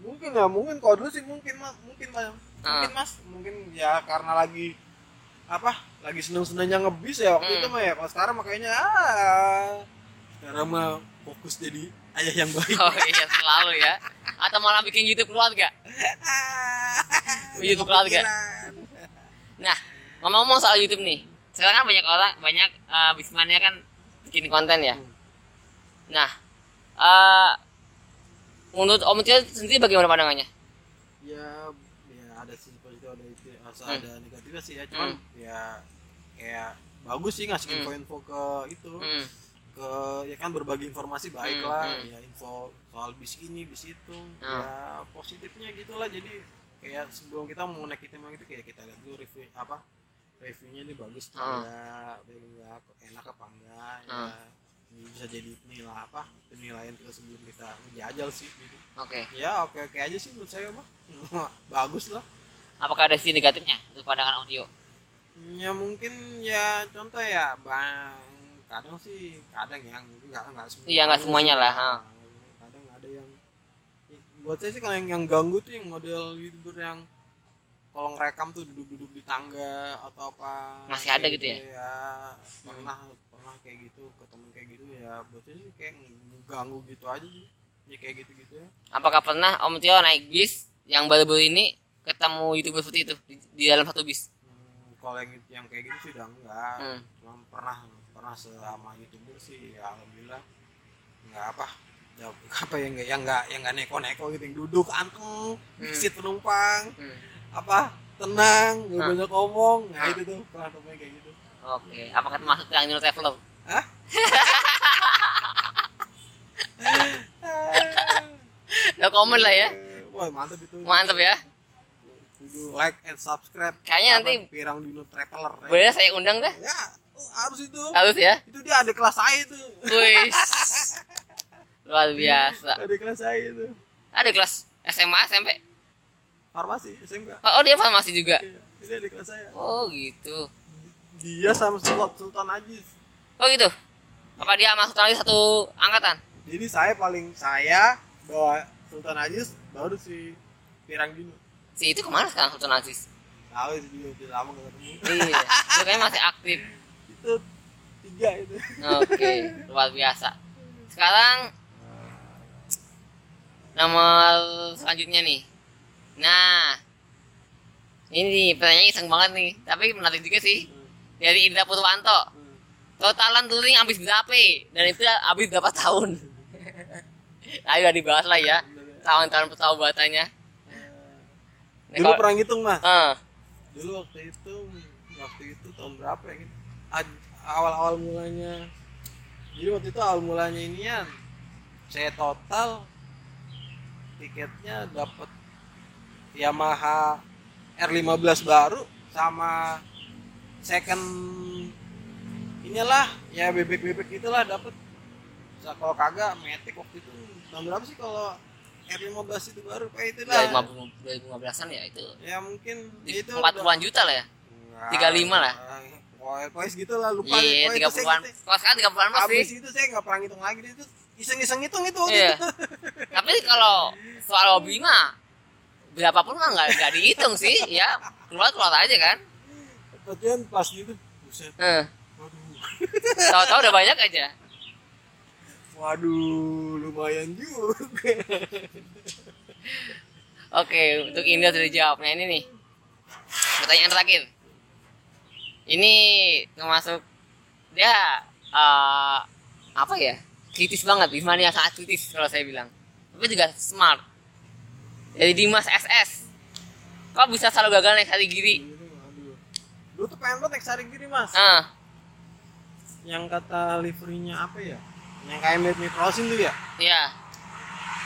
Mungkin ya mungkin. Kalau dulu sih mungkin mas. Mungkin mas. Ah. mungkin mas. Mungkin ya karena lagi apa lagi seneng senengnya ngebis ya waktu Hmm. itu mah ya. Kalau sekarang makanya ah sekarang mah fokus jadi ayah yang baik. Oh iya selalu ya. Atau malah bikin YouTube keluarga? <laughs> YouTube keluarga? nah ngomong-ngomong soal YouTube nih sekarang kan banyak orang banyak uh, bismannya kan bikin konten ya nah eh menurut Om Tio sendiri bagaimana pandangannya ya ya ada sisi positif ada itu asal Hmm. ada negatifnya sih ya cuman ya kayak bagus sih ngasih Hmm. info-info ke itu hmm. ke ya kan berbagi informasi baik Hmm, lah hmm. ya info soal bis ini bis itu Hmm. ya positifnya gitulah jadi kayak sebelum kita mau naik itu kayak kita lihat dulu review apa reviewnya ini bagus enggak baik enggak enak apa enggak ya. Hmm. ini bisa jadi nilai apa penilaian kita sebelum kita menjajal sih gitu. Oke. Ya oke oke aja sih menurut saya mah <laughs> bagus lah. Apakah ada sisi negatifnya untuk pandangan Tio ya mungkin ya contoh ya bang kadang sih kadang yang nggak nggak semua Iya, nggak semuanya lah, ha. kadang ada yang buat saya sih kalau yang, yang ganggu tuh yang model youtuber yang kalau ngerekam tuh duduk-duduk di tangga atau apa Masih ada gitu ya? ya pernah pernah kayak gitu ketemu kayak gitu ya saya sih kayak ganggu gitu aja sih ya kayak gitu gitu ya apakah pernah Om Tio naik bis yang baru-baru ini ketemu youtuber seperti itu di, di dalam satu bis Hmm, kalau yang yang kayak gitu sih udah enggak Hmm. cuma pernah pernah selama youtuber sih ya alhamdulillah nggak apa ya, <laughs> apa yang nggak yang nggak yang nggak neko-neko gitu yang duduk anteng Hmm. seat penumpang Hmm. Apa tenang nggak banyak ngomong nah itu tuh pernah temuin kayak gitu. Oke apakah termasuk yang Nino Traveler Hah? <laughs> no comment lah ya. Wah mantap itu. Mantap ya. Like and subscribe. Kayaknya nanti- pirang dino traveler ya. boleh saya undang dah? Ya oh, harus itu. Harus ya? Itu dia ada kelas saya itu. Wih. <laughs> Luar biasa. Ada kelas saya itu. Ada kelas SMA SMP farmasi SMK oh dia farmasi juga? Iya, ini ada kelas saya. Oh gitu. Dia sama Sultan Sultan Ajis. Oh gitu? Apa dia masuk lagi satu angkatan? Jadi saya paling saya bawa Sultan Ajis baru si Pirang Dino. Si itu ke mana sekarang Sultan Aziz tahu itu juga udah lama gak ketemu. Iya itu kayaknya masih aktif. Itu tiga itu. Oke, luar biasa. Sekarang nomor selanjutnya nih. Nah, ini pertanyaannya iseng banget nih, tapi menarik juga sih. Dari Indra Purwanto. Totalan touring habis berapa? Dan itu habis berapa tahun? <laughs> Ayo dibahas lah ya. Tahun-tahun persahabatannya. Nah, dulu kalau- pernah ngitung mas Eh, dulu waktu itu waktu itu tahun berapa ya gitu awal-awal mulanya jadi waktu itu awal mulanya ini ya saya total tiketnya dapat Yamaha R15 baru sama second inilah ya bebek-bebek itulah dapat Sa- kalau kagak metik waktu itu tahun berapa sih kalau R15 itu baru kayak itu lah 2015-an ya itu. ya mungkin Di itu 40-an juta lah ya. 35 lah. Pokoknya pokoknya segitu lah lupa Iya, Pokoknya itu saya 30-an. gitu. Kalau sekarang 30-an masih. Habis itu saya nggak pernah ngitung lagi itu iseng-iseng hitung itu Iya. <laughs> Tapi kalau soal hobi mah berapapun mah nggak nggak dihitung sih, ya keluar keluar aja kan. Kemudian pas gitu, buset, Eh, waduh, tahu-tahu udah banyak aja. waduh, lumayan juga. Oke, untuk Indra sudah dijawab. Nah ini nih, pertanyaan terakhir. Ini termasuk dia eh, apa ya? Kritis banget, Bismania sangat kritis kalau saya bilang. Tapi juga smart. Dari Dimas SS. Kok bisa selalu gagal naik hari giri? Dulu tuh pengen banget naik sari giri mas. Ah, Yang kata liverynya apa ya? Yang kayak mirip Microsin tuh ya? ya.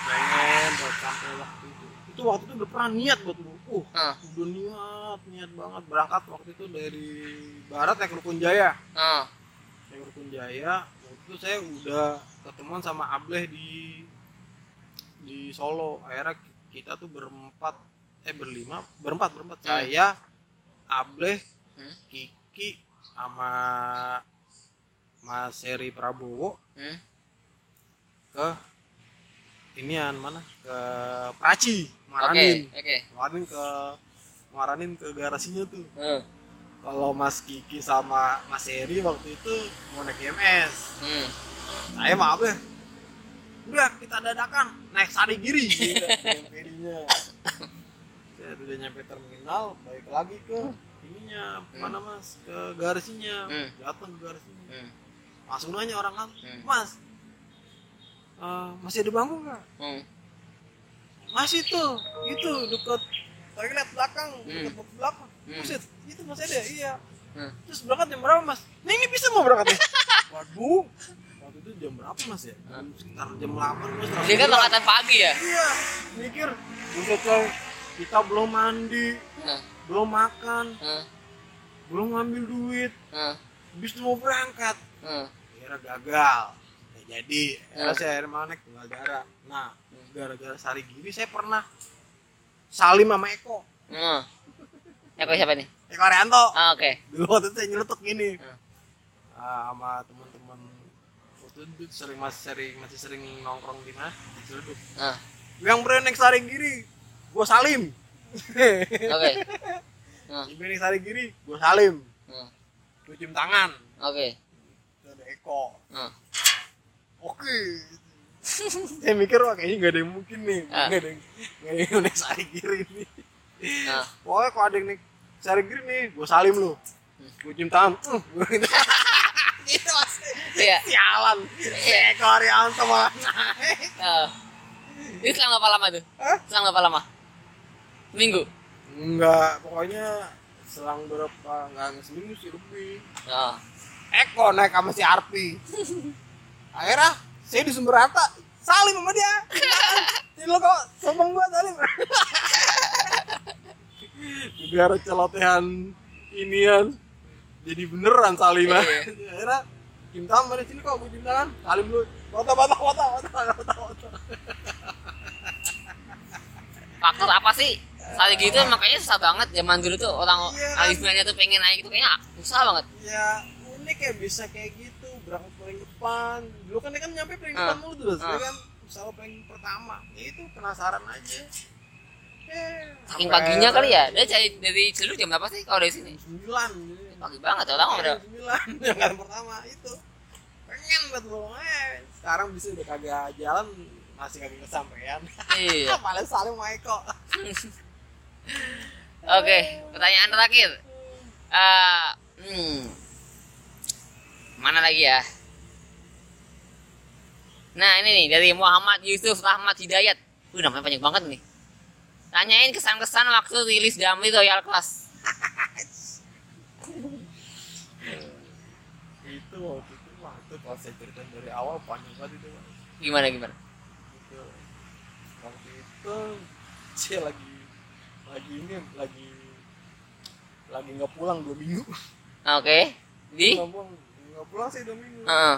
Pengen buat sampai waktu itu. Itu waktu itu udah pernah niat buat lu. Uh, Ah, udah niat, niat banget berangkat waktu itu dari barat naik Rukun Jaya. ah, Naik Rukun Jaya, waktu itu saya udah ketemuan sama Ableh di di Solo akhirnya kita tuh berempat eh berlima berempat berempat Hmm. saya Ableh Hmm. Kiki sama Mas Seri Prabowo Hmm. ke inian mana ke Praci Maranin oke. Maranin ke Maranin ke garasinya tuh Hmm. kalau Mas Kiki sama Mas Seri waktu itu mau naik MS Hmm. saya maaf ya udah kita dadakan naik sari giri gitu, MPD-nya saya udah nyampe terminal balik lagi ke ininya mana mas ke garasinya Hmm. datang ke garasinya Hmm. langsung nanya orang kan Hmm. mas eh, masih ada bangku nggak Hmm. masih tuh itu dekat toilet belakang Hmm. box belakang Hmm. Buset, itu masih ada iya Hmm. terus berangkat jam berapa mas nah ini bisa mau berangkat ya <laughs> waduh itu jam berapa mas ya sekitar jam 8 mas. Dia kan angkatan pagi ya. iya mikir buset kita belum mandi Hmm. belum makan Hmm. belum ngambil duit Hmm. habis itu mau berangkat Hmm. akhirnya gagal Nggak jadi Hmm. saya akhirnya manek darah nah gara-gara sari giri saya pernah salim sama Eko Hmm. Eko siapa nih? Eko Arianto Ah, oke. dulu waktu itu saya nyeletuk gini Hmm. Ah, sama itu sering masih sering masih sering nongkrong di mana? Di Ciledug Ah, yang berani naik sari giri gua salim. <laughs> Oke. Ah, yang berani naik sari giri gua salim. Ah, gua cium tangan. Oke. Itu ada Eko. Ah, oke. Saya mikir wah kayaknya gak ada yang mungkin nih. Ah. gak ada yang gak ada yang naik sari giri nih. Ah. pokoknya kalau ada yang naik sari giri nih gua salim lu. Gua cium tangan. uh, <laughs> <laughs> gitu Iya. sialan Eko Arianto malah naik Ah. Ini selang berapa lama tuh? Hah? Selang berapa lama? Minggu. Enggak, pokoknya selang berapa enggak seminggu sih lebih. Ah. Eko naik sama si Arpi. Akhirnya saya di sumber harta salim sama dia. Ini lo kok sombong gua salim. Biar celotehan inian jadi beneran salim Iya. Akhirnya Kim Tam mana sini kok gue cium tangan salim dulu foto foto foto foto Faktor apa sih? Saat gitu makanya susah banget zaman dulu tuh orang Iya kan? alismenya tuh pengen naik itu kayaknya susah banget. ya unik ya bisa kayak gitu berangkat paling depan dulu kan dia kan nyampe paling Ah. depan mulu terus Ah. dia kan selalu paling pertama ya itu penasaran aja eh, Saking paginya kali ya. Dia cari dari Ciledug jam berapa sih kalau dari sini? sembilan. Pagi banget orang Jam udah. sembilan <laughs> yang kan pertama itu pengen banget loh eh sekarang bisa udah kagak jalan masih kagak kesampaian Iya. paling saling sama Eko <laughs> Oke, pertanyaan terakhir. Eh, hmm, mana lagi ya? Nah ini nih dari Muhammad Yusuf Rahmat Hidayat. Wih namanya banyak banget nih. Tanyain kesan-kesan waktu rilis Damri Royal Class. <laughs> itu waktu itu wah itu kalau saya ceritain dari awal panjang banget itu Pak. Gimana gimana? itu waktu itu <laughs> saya lagi lagi ini lagi lagi nggak pulang dua minggu Oke. Di? nggak pulang nggak pulang sih dua minggu Heeh.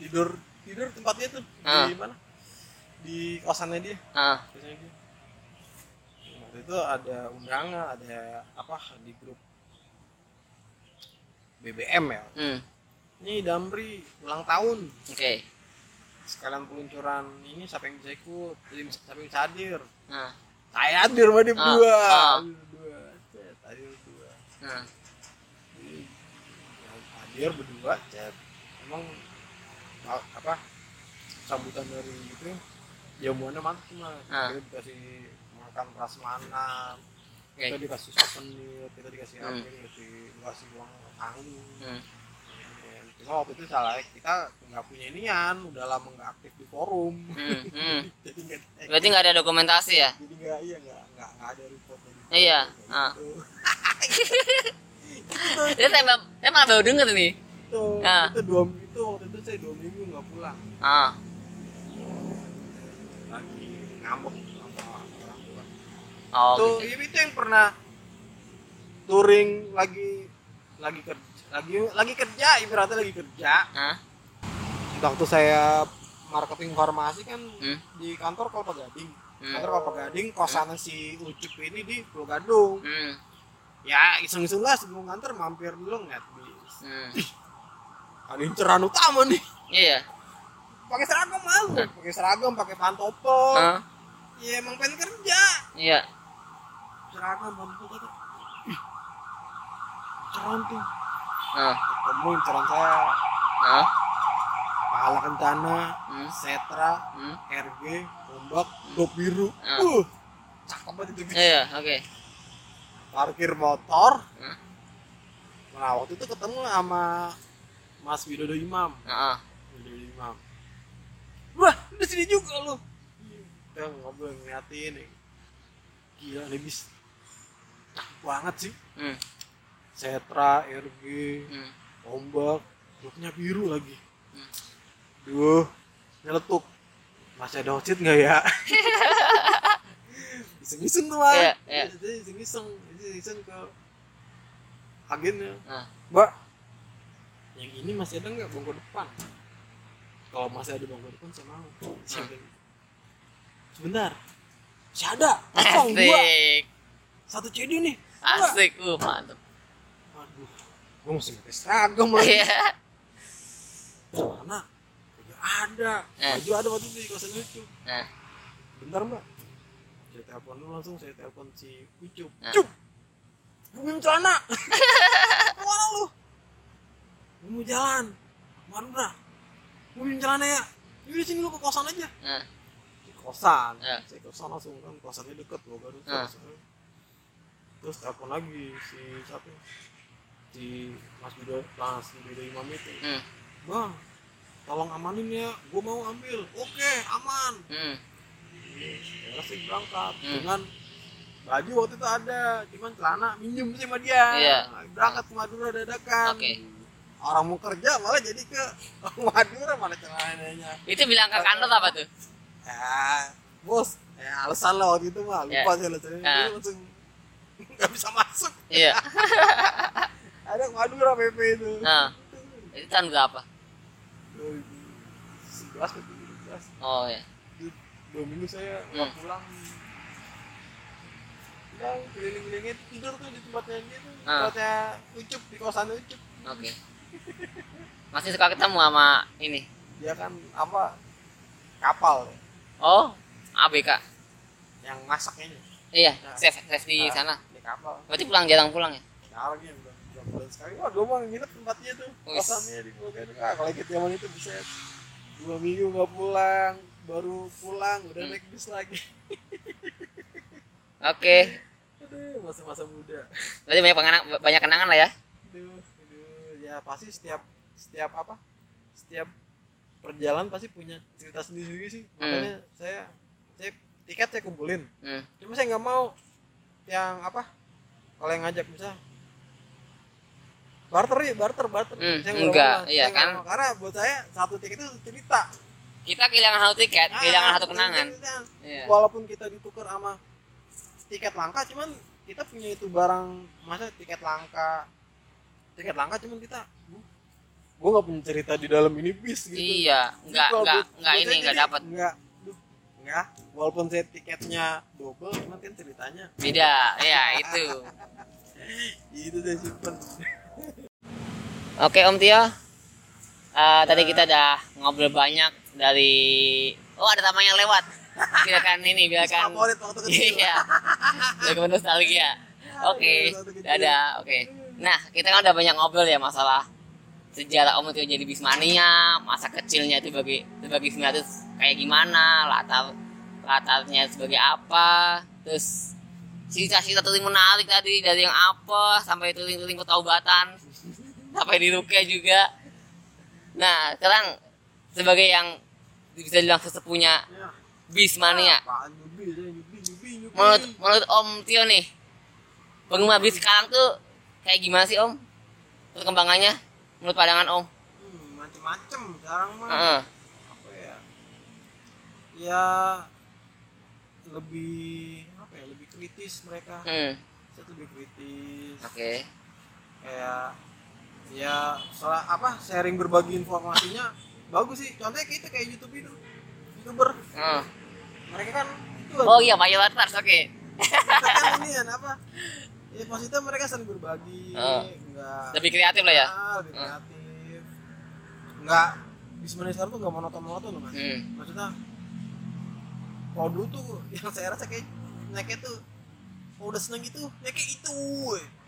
tidur tidur tempatnya tuh Ah. di mana di kosannya dia Heeh. kosannya dia waktu itu ada undangan ada apa di grup BBM ya Hmm. ini Damri ulang tahun Oke. sekalian peluncuran ini siapa yang bisa ikut Jadi siapa yang bisa hadir Nah. saya hadir sama dia Ah, berdua ah. hadir berdua Cet, hadir berdua Nah. Jadi, yang hadir berdua chat emang a- apa sambutan dari itu jamuannya mantap mah Ah. kita dikasih makan prasmanan Oke. kita dikasih souvenir kita dikasih apa Hmm. dikasih dikasih uang tanggung Hmm. Cuma waktu itu salah kita nggak punya inian udah lama nggak aktif di forum Hmm. Hmm. <laughs> jadi nggak Berarti nggak ada dokumentasi ya? jadi nggak iya nggak nggak ada report Iya, ah. gitu. Dia tembak, dia malah baru denger nih. itu Ah. itu dua itu waktu itu saya dua minggu nggak pulang Ah. lagi ngambek Oh, tuh gitu. itu yang pernah touring lagi lagi kerja lagi lagi kerja ibaratnya lagi kerja Hah? waktu saya marketing farmasi kan Hmm. di kantor Kelapa Gading Hmm. kantor Kelapa Gading kosan si Ucup ini di Pulau Gadung Hmm. ya iseng-iseng lah sebelum kantor mampir dulu ngeliat bis Hmm. ada inceran utama nih Iya. pakai seragam malu pakai seragam pakai pantopel Hah? ya emang pengen kerja Iya. seragam pantopel inceran tuh Nah. ketemu inceran saya Nah. pahala kencana Hmm. setra Hmm. RG ombak dop biru Ah. uh cakep banget itu. Iya, oke. parkir motor Hmm. nah waktu itu ketemu sama Mas Widodo Imam Heeh. Widodo Imam wah di sini juga lu kita ngobrol ngeliatin nih gila nih bis cakep banget sih Hmm. Setra, RG, Hmm. ombak, dopnya biru lagi. Hmm. Duh, nyeletuk. Masih ada hocit nggak ya? <laughs> Iseng-iseng tuh. Iya, iya. Jadi Iseng-iseng, iseng ke agennya. Nah. Mbak, yang ini masih ada nggak bangku depan? Kalau masih ada bangku depan, saya mau. Saya Hmm. Sebentar, masih ada. Kosong dua, satu CD nih. Asik. Uh, mantap. Gue mesti pakai seragam lagi. Iya. Mana? Gak ada. Eh. Baju ada waktu itu di kosan lucu. Nah. Bentar mbak. Saya telepon dulu langsung. Saya telepon si Ucup. Nah. Cup. Gue minum celana. <laughs> Ke mana lu? Gue mau jalan. Madura. Gue minum celana ya. Yaudah sini lu ke kosan aja. Nah. Di kosan. Ya. Saya ke kosan langsung kan. Kosannya deket. Gue baru Nah. Terus telepon lagi si siapa? Si Mas Wido, Mas Wido Imam itu. Hmm. Bang, tolong amanin ya, gue mau ambil. Oke, aman. Hmm. Ya sih berangkat Hmm. dengan baju waktu itu ada, cuman celana minjem sih sama dia. Iya. Berangkat ke Madura dadakan. Oke. Orang mau kerja malah jadi ke <laughs> Madura malah celananya. Itu bilang ke kantor apa tuh? <laughs> Ya, bos, ya alasan lah waktu itu mah lupa Ya. sih alasannya. Ya. Dia langsung <laughs> nggak bisa masuk. Iya. Ada Madura PP itu. Nah. Itu tahun berapa? 2011 atau 2012. Oh ya. dua minggu saya nggak Hmm. pulang udah keliling-kelilingin tidur tuh di tempatnya dia tuh Ah. tempatnya ucup di kosan ucup Oke. Masih suka ketemu sama ini. dia kan apa kapal Oh, ABK. yang masaknya Iya, Nah. chef chef di Ah. sana. di kapal Berarti pulang jarang pulang ya? sekarang ya bulan sekali wah gue mau nginep tempatnya tuh kosannya di Pulau Gadung ah kalau ikut zaman itu bisa dua minggu nggak pulang baru pulang udah Hmm. naik bis lagi <laughs> Oke. aduh masa-masa muda Berarti banyak kenangan banyak kenangan lah ya. Aduh, aduh, ya pasti setiap setiap apa? Setiap perjalanan pasti punya cerita sendiri sih. Hmm. Makanya saya saya tiket saya kumpulin. Hmm. Cuma saya nggak mau yang apa? Kalau yang ngajak bisa barter ya, barter, barter. Hmm, Saya enggak, iya saya nggak kan? mau. Karena buat saya satu tiket itu cerita. Kita kehilangan satu tiket, kehilangan Ah, satu kenangan. cerita. Iya. Walaupun kita ditukar sama tiket langka, cuman kita punya itu barang masa tiket langka, tiket langka cuman kita gue nggak punya cerita di dalam ini bis gitu. Iya, enggak Kalau enggak enggak ini jadi dapat. Enggak, enggak. Walaupun saya tiketnya double, cuman kan ceritanya Beda. Iya, itu. <laughs> itu saya simpen. Oke Om Tio, Eh, tadi kita udah ngobrol banyak dari oh ada tamunya lewat. Biarkan ini, biarkan. Favorit waktu kecil. Iya. Nostalgia. Oke, dadah. Oke. Nah, kita kan udah banyak ngobrol ya masalah sejarah Om Tio jadi bismania, masa kecilnya itu sebagai sebagai bismania itu kayak gimana, latar latarnya sebagai apa, terus cerita-cerita tulis menarik tadi dari yang apa sampai tulis-tulis ketaubatan sampai di Rukia juga. Nah, sekarang sebagai yang bisa dibilang sesepunya Ya. Bismania. Nyubi, nyubi, nyubi. Menurut menurut Om Tio nih, penggemar bis sekarang tuh kayak gimana sih Om? Perkembangannya menurut pandangan Om? Hmm, macem-macem sekarang mah. Heeh. apa ya ya lebih apa ya lebih kritis mereka Hmm, saya lebih kritis Oke. kayak ya soal apa sharing berbagi informasinya bagus sih contohnya kita kayak YouTube itu youtuber Hmm. mereka kan itu Oh iya, mayoritas. Oke. mereka kan ini kan apa ya maksudnya mereka sering berbagi Oh. enggak Lebih kreatif lah ya. Ah, lebih Hmm. kreatif enggak di sebenarnya sekarang tuh enggak monoton monoton loh mas Hmm. maksudnya kalau dulu tuh yang saya rasa kayak naiknya tuh kalau udah seneng gitu naiknya itu.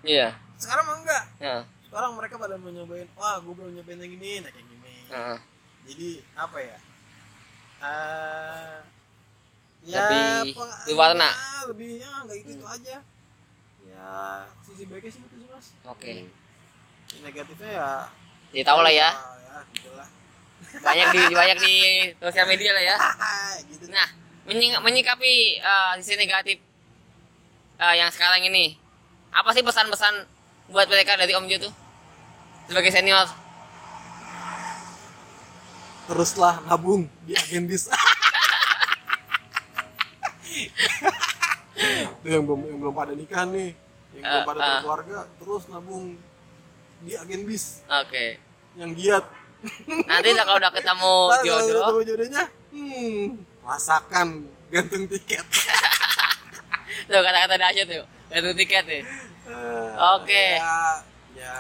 Iya. sekarang mah enggak Heeh. Sekarang mereka pada mau nyobain wah gue belum nyobain yang ini naik yang gini Heeh. jadi apa ya Eh ya Lebih peng- berwarna. ya, lebih ya nggak gitu, gitu aja ya sisi baiknya sih itu sih mas Oke. Yang negatifnya ya Jadi tahu lah ya. ya gitu lah Banyak di banyak di sosial media lah ya. <laughs> gitu Nah, menying- menyikapi eh, sisi negatif eh, yang sekarang ini, apa sih pesan-pesan buat mereka dari Om Jo tuh sebagai senior? teruslah nabung di agen bis <laughs> Tuh yang belum yang belum pada nikah nih yang belum Eh, pada ah. berkeluarga terus nabung di agen bis Oke. yang giat Nanti lah kalau udah ketemu <laughs> kalau jodoh, ketemu jodohnya hmm rasakan gantung <laughs> tiket tuh kata-kata dahsyat tuh, gantung tiket tuh. Eh, Oke. ya ya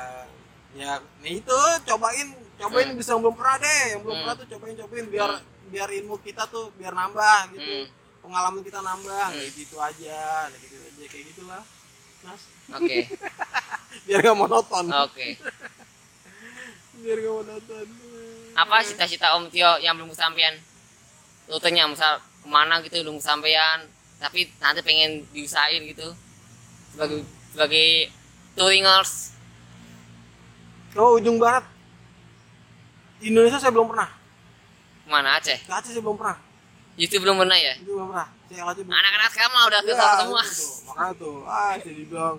ya nih itu cobain cobain bisa yang belum pernah deh yang belum Hmm. pernah tuh cobain cobain biar biar ilmu kita tuh biar nambah gitu Hmm. pengalaman kita nambah Hmm. kayak gitu aja kayak gitu aja kayak gitulah mas Oke. <laughs> biar gak monoton Oke. <laughs> biar gak monoton Apa cita-cita Om Tio yang belum kesampaian? Rutenya misal ke mana gitu belum kesampaian, tapi nanti pengen diusahain gitu sebagai sebagai touringers. oh ujung barat di Indonesia saya belum pernah Ke mana Aceh? ke Aceh saya belum pernah Itu belum pernah ya? itu belum pernah saya ke Aceh belum Anak-anak sekarang mah udah ke Ya, sana semua. itu makanya tuh ah saya dibilang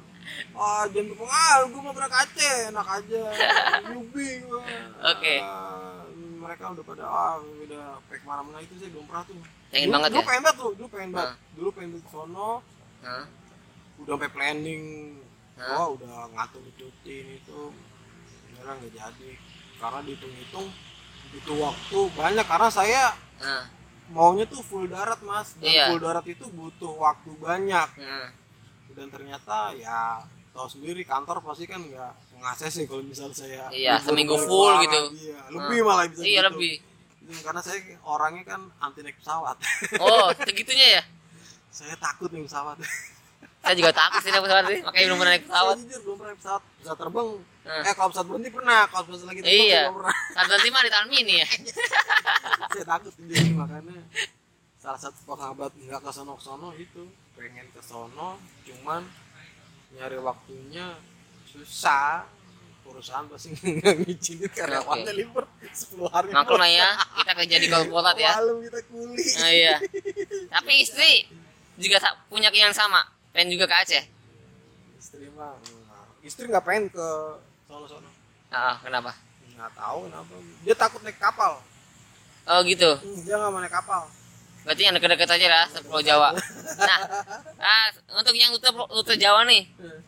ah jam berapa ah gue mau berangkat Aceh enak aja <laughs> nyubi Oke. Ah, mereka udah pada ah udah pek mana mana itu saya belum pernah tuh Pengen dulu, banget dulu ya? pengen banget tuh dulu pengen banget dulu pengen ke sono Hah? Udah sampai planning Hah? oh udah ngatur cuti ini tuh beneran nggak jadi karena dihitung-hitung butuh waktu banyak karena saya Nah, maunya tuh full darat mas dan Iya. full darat itu butuh waktu banyak nah, dan ternyata ya tahu sendiri kantor pasti kan nggak ngasih sih kalau misal saya Iya, seminggu full gitu. iya, lebih malah bisa iya gitu. lebih. Itu karena saya orangnya kan anti naik pesawat Oh, <laughs> segitunya ya? saya takut nih pesawat <laughs> Saya juga takut sih naik pesawat sih, makanya belum pernah naik pesawat. saya jujur belum pernah naik pesawat pesawat terbang Nah. eh kalau pesawat berhenti pernah kalau pesawat lagi terbang Iya. belum pernah Saat nanti mah di tahun mini ya. <laughs> saya takut jadi makanya salah satu penghabat nggak ke sono sono itu pengen ke sono cuman nyari waktunya susah perusahaan pasti <laughs> nggak ngizinin karyawannya Oke. libur 10 hari Maklum lah ya, kita kerja di korporat ya. malam kita kuli Nah, iya. Tapi istri juga punya keinginan sama, pengen juga ke Aceh. istri mah istri nggak pengen ke sono Ah, kenapa? nggak tahu kenapa dia takut naik kapal Oh gitu. Hmm, dia nggak mau naik kapal Berarti yang deket-deket aja lah, Pulau Jawa. Nah, ah, untuk yang rute rute Jawa nih, Hmm.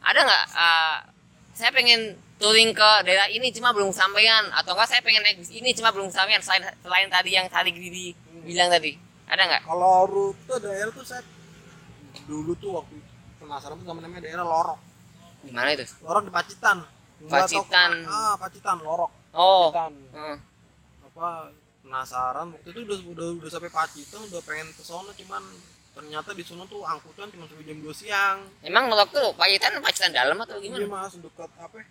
ada nggak? ah, saya pengen touring ke daerah ini cuma belum sampean atau enggak saya pengen naik bis ini cuma belum sampean selain selain tadi yang tadi Gidi bilang tadi ada nggak kalau rute daerah tuh saya dulu tuh waktu penasaran tuh sama namanya daerah Lorok. Gimana itu? Lorok di Pacitan. Pacitan. ah Pacitan Lorok. Oh. Pacitan. Hmm. apa penasaran. Waktu itu udah udah udah sampai Pacitan udah pengen ke sono cuman ternyata di sono tuh angkutan cuma sampai jam 2 siang. Emang tuh Pacitan Pacitan dalam atau Iya gimana mas dekat apa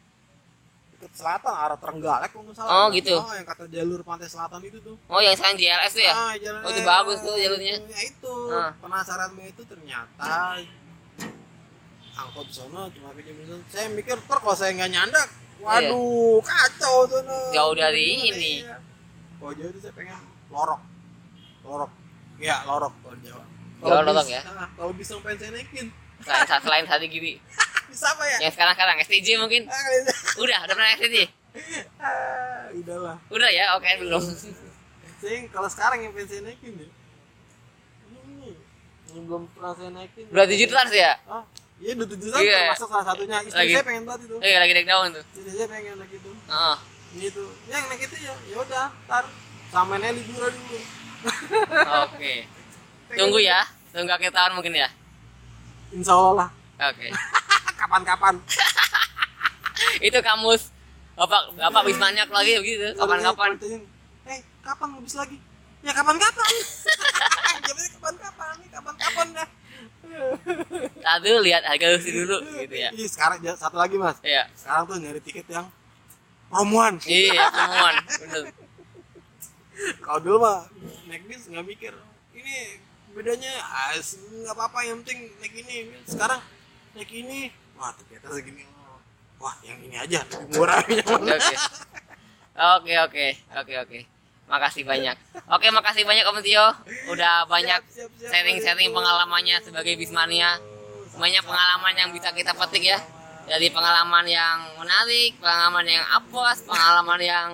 dekat selatan arah Trenggalek kalau nggak salah Oh, gitu. oh yang kata jalur pantai selatan itu tuh oh yang sekarang JLS tuh ya ah, jalan Oh, itu bagus tuh jalurnya. ya itu Ah. penasarannya itu ternyata angkot sono cuma sampai jam 2 saya mikir ntar kalau saya nggak nyandak waduh kacau sono Iya. Jauh dari ini. ya? kalau jauh itu saya pengen lorok lorok ya lorok kalau Jawa bis- lorok ya? ah, kalau bisa pengen saya naikin selain selain tadi Gidi <laughs> bisa apa ya yang sekarang. Sekarang STJ mungkin. Ah, udah udah pernah STJ <laughs> Ah, udahlah udah ya? Oke belum. <laughs> Saya kalau sekarang yang pengen saya naikin ya? Ini belum pernah saya naikin. Dua tujuh terus ya? Ah iya dua tujuh Iya. termasuk salah satunya. Istri Lagi- saya pengen banget itu. Eh lagi naik daun tuh. Istri saya pengen lagi itu. Oh. gitu yang naik itu ya? Ya udah ntar. Samainnya liburan dulu. <laughs> Oke. Tunggu ya. tunggu akhir tahun mungkin ya? Insya Allah. Lah oke kapan-kapan. <laughs> Itu kamus. Bapak bapak wismanya lagi begitu kapan-kapan. eh kapan habis lagi? Ya kapan-kapan. <laughs> Jawabnya kapan-kapan nih kapan-kapan dah. Tadi lihat harga Lucy dulu gitu ya. Ih, sekarang ja- satu lagi mas. Iya. Sekarang tuh nyari tiket yang romuan. Iya bener kalau dulu mah naik bis nggak mikir ini bedanya ah, nggak apa-apa yang penting naik ini sekarang naik ini wah ternyata segini. Wah yang ini aja lebih murah <laughs> yang mana oke. Oke oke oke makasih banyak. Oke makasih banyak Om Tio. Udah banyak sharing-sharing pengalamannya sebagai bismania. Banyak pengalaman yang bisa kita petik ya. Dari pengalaman yang menarik pengalaman yang apos pengalaman yang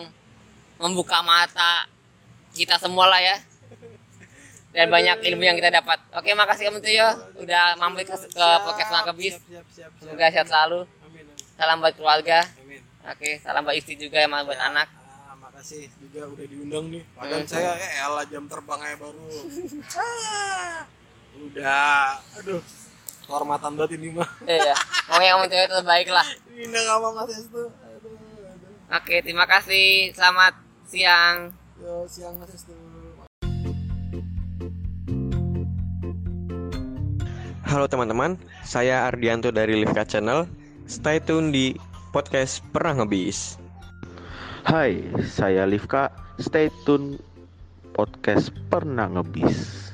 membuka mata kita semua lah ya dan banyak ilmu yang kita dapat. Oke makasih Om Tio udah mampir ke, ke podcast Makebis semoga sehat selalu. Amin. Amin, salam buat keluarga. Amin. oke salam buat istri juga sama buat anak. Ah, makasih juga udah diundang nih. Padahal Hmm. saya ya elah jam terbangnya baru. <laughs> Ah, udah aduh kehormatan banget ini mah. Iya pokoknya Om Tio terbaik lah. Indah sama Mas Estu. Oke, terima kasih. Selamat siang. yo siang Mas Estu Halo teman-teman, saya Ardianto dari Livka Channel. Stay tune di podcast Pernah Ngebis. Hai, saya Livka. Stay tune podcast Pernah Ngebis.